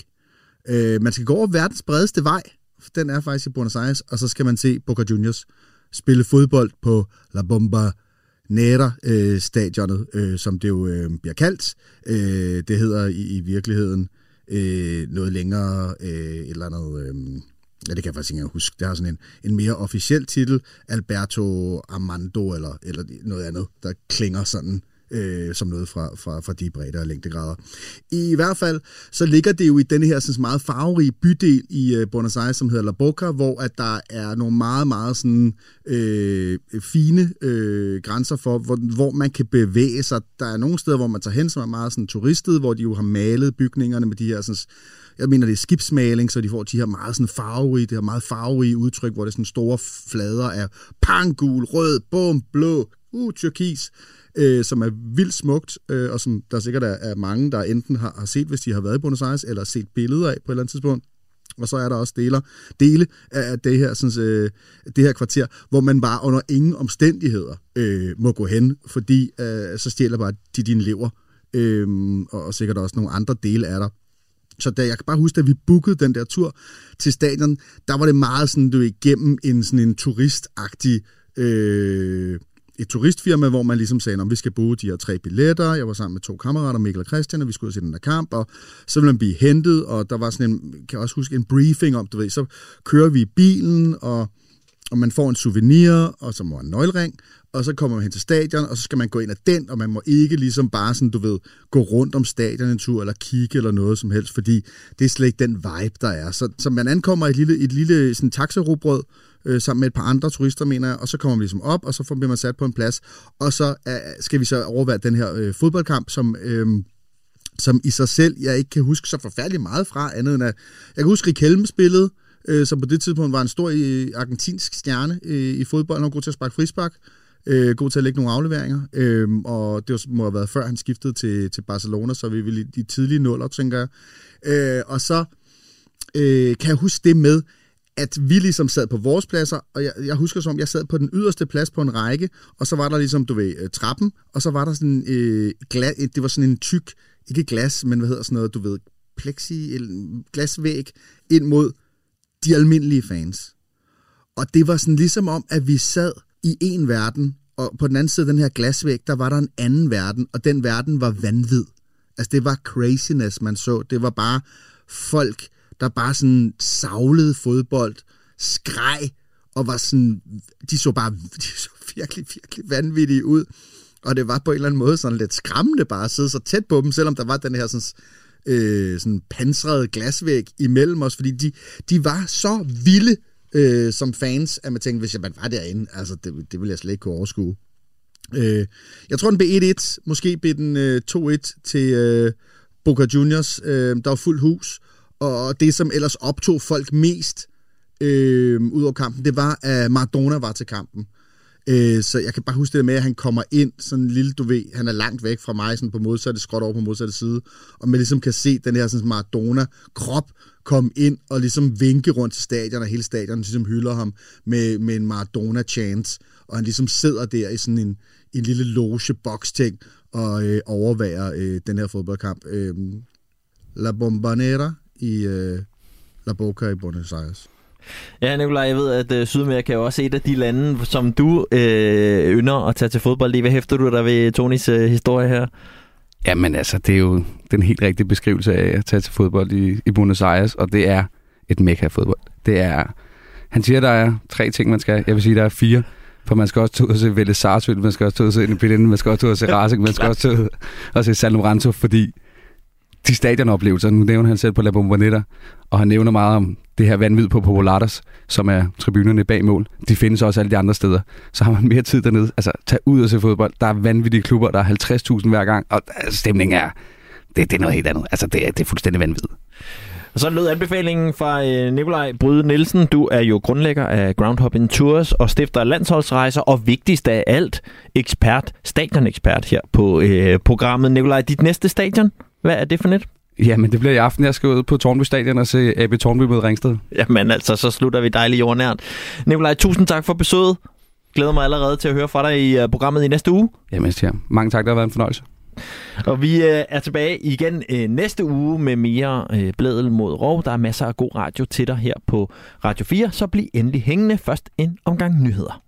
øh, man skal gå over verdens bredeste vej, den er faktisk i Buenos Aires, og så skal man se Boca Juniors spille fodbold på La Bomba Nære-stadionet, øh, øh, som det jo øh, bliver kaldt. Øh, det hedder i, i virkeligheden øh, noget længere, øh, et eller andet... Øh, ja, det kan jeg faktisk ikke huske. Det har sådan en, en mere officiel titel, Alberto Armando, eller, eller noget andet, der klinger sådan øh, som noget fra, fra, fra de bredder og længdegrader. I hvert fald, så ligger det jo i denne her sådan, meget farverige bydel i øh, Buenos Aires, som hedder La Boca, hvor at der er nogle meget, meget sådan, øh, fine øh, grænser for, hvor, hvor man kan bevæge sig. Der er nogle steder, hvor man tager hen, som er meget sådan, turistet, hvor de jo har malet bygningerne med de her sådan, jeg mener, det er skibsmaling, så de får de her meget sådan farverige, det her meget farverige udtryk, hvor det er sådan store flader af pangul, rød, bum, blå, uh, tyrkis, øh, som er vildt smukt, øh, og som der sikkert er, er mange, der enten har, har set, hvis de har været i Buenos Aires, eller set billeder af på et eller andet tidspunkt. Og så er der også deler, dele af det her, sådan, øh, det her kvarter, hvor man bare under ingen omstændigheder øh, må gå hen, fordi øh, så stjæler bare de dine lever, øh, og, og sikkert også nogle andre dele af der. Så da jeg kan bare huske, at vi bookede den der tur til stadion, der var det meget sådan, du igennem en sådan en turistagtig øh, et turistfirma, hvor man ligesom sagde, at vi skal bruge de her tre billetter. Jeg var sammen med to kammerater, Mikkel og Christian, og vi skulle se den der kamp, og så ville man blive hentet, og der var sådan en, kan jeg også huske, en briefing om, du ved, så kører vi i bilen, og, og man får en souvenir, og så må en nøglering, og så kommer man hen til stadion, og så skal man gå ind ad den, og man må ikke ligesom bare sådan, du ved, gå rundt om stadion en tur, eller kigge eller noget som helst, fordi det er slet ikke den vibe, der er. Så, så man ankommer i et lille, et lille sådan taxarubrød, øh, sammen med et par andre turister, mener jeg, og så kommer vi ligesom op, og så bliver man sat på en plads, og så øh, skal vi så overvære den her øh, fodboldkamp, som... Øh, som i sig selv, jeg ikke kan huske så forfærdeligt meget fra, andet end at, jeg kan huske Riquelme spillede, øh, som på det tidspunkt var en stor øh, argentinsk stjerne øh, i fodbold, han var god til at sparke frispark, øh, god til at lægge nogle afleveringer, øh, og det var, må have været før han skiftede til, til Barcelona, så vi ville i de tidlige nuller, tænker jeg. Øh, og så øh, kan jeg huske det med, at vi ligesom sad på vores pladser, og jeg, jeg husker som, jeg sad på den yderste plads på en række, og så var der ligesom, du ved, øh, trappen, og så var der sådan øh, glas, det var sådan en tyk, ikke glas, men hvad hedder sådan noget, du ved, plexi, glasvæg ind mod de almindelige fans. Og det var sådan ligesom om, at vi sad i en verden, og på den anden side af den her glasvæg, der var der en anden verden, og den verden var vanvid. Altså det var craziness, man så. Det var bare folk, der bare sådan savlede fodbold, skreg, og var sådan, de så bare [LAUGHS] de så virkelig, virkelig vanvittige ud. Og det var på en eller anden måde sådan lidt skræmmende bare at sidde så tæt på dem, selvom der var den her sådan, øh, sådan pansrede glasvæg imellem os, fordi de, de var så vilde øh, som fans, at man tænkte, hvis jeg var derinde, altså det, det ville jeg slet ikke kunne overskue. Øh, jeg tror, den blev 1-1, måske blev den øh, 2-1 til øh, Boca Juniors. Øh, der var fuld hus, og det, som ellers optog folk mest øh, ud over kampen, det var, at Maradona var til kampen. Øh, så jeg kan bare huske det med, at han kommer ind, sådan en lille, du ved, han er langt væk fra mig, sådan på modsatte skråt over på modsatte side, og man ligesom kan se den her sådan Maradona-krop komme ind og ligesom vinke rundt til stadion, og hele stadion ligesom hylder ham med, med en Maradona-chance, og han ligesom sidder der i sådan en, en lille loge-boks-ting, og øh, overværer øh, den her fodboldkamp. Øh, La Bombonera i øh, La Boca i Buenos Aires. Ja, Nicolaj, jeg ved, at øh, Sydamerika er også et af de lande, som du øh, ynder at tage til fodbold i. Hvad hæfter du dig ved Tonys øh, historie her? Jamen altså, det er jo den helt rigtige beskrivelse af at tage til fodbold i, i Buenos Aires, og det er et mekka fodbold. Det er, han siger, der er tre ting, man skal. Jeg vil sige, der er fire. For man skal også tage ud og se Vélez Sarsfield, man skal også tage ud og se Independent, man skal også tage ud og se Racing, man skal [LAUGHS] også tage ud og se San Lorenzo, fordi de stadionoplevelser, nu nævner han selv på La Bombonetta, og han nævner meget om det her vanvid på Popolatas, som er tribunerne bag mål. De findes også alle de andre steder. Så har man mere tid dernede. Altså, tag ud og se fodbold. Der er vanvittige klubber, der er 50.000 hver gang, og stemningen er, det, det er noget helt andet. Altså, det er, det er fuldstændig vanvittigt. Og så lød anbefalingen fra øh, Nikolaj Bryde Nielsen. Du er jo grundlægger af Groundhopping Tours og stifter af landsholdsrejser, og vigtigst af alt, ekspert, stadionekspert her på øh, programmet. Nikolaj, dit næste stadion, hvad er det for net? Jamen, det bliver i aften. Jeg skal ud på Tornby Stadion og se AB Tornby mod Ringsted. Jamen altså, så slutter vi dejligt jordnært. Nikolaj, tusind tak for besøget. Glæder mig allerede til at høre fra dig i uh, programmet i næste uge. Jamen, ja. Mange tak, det har været en fornøjelse. Og vi uh, er tilbage igen uh, næste uge med mere blædel mod rov. Der er masser af god radio til dig her på Radio 4, så bliv endelig hængende. Først en omgang nyheder.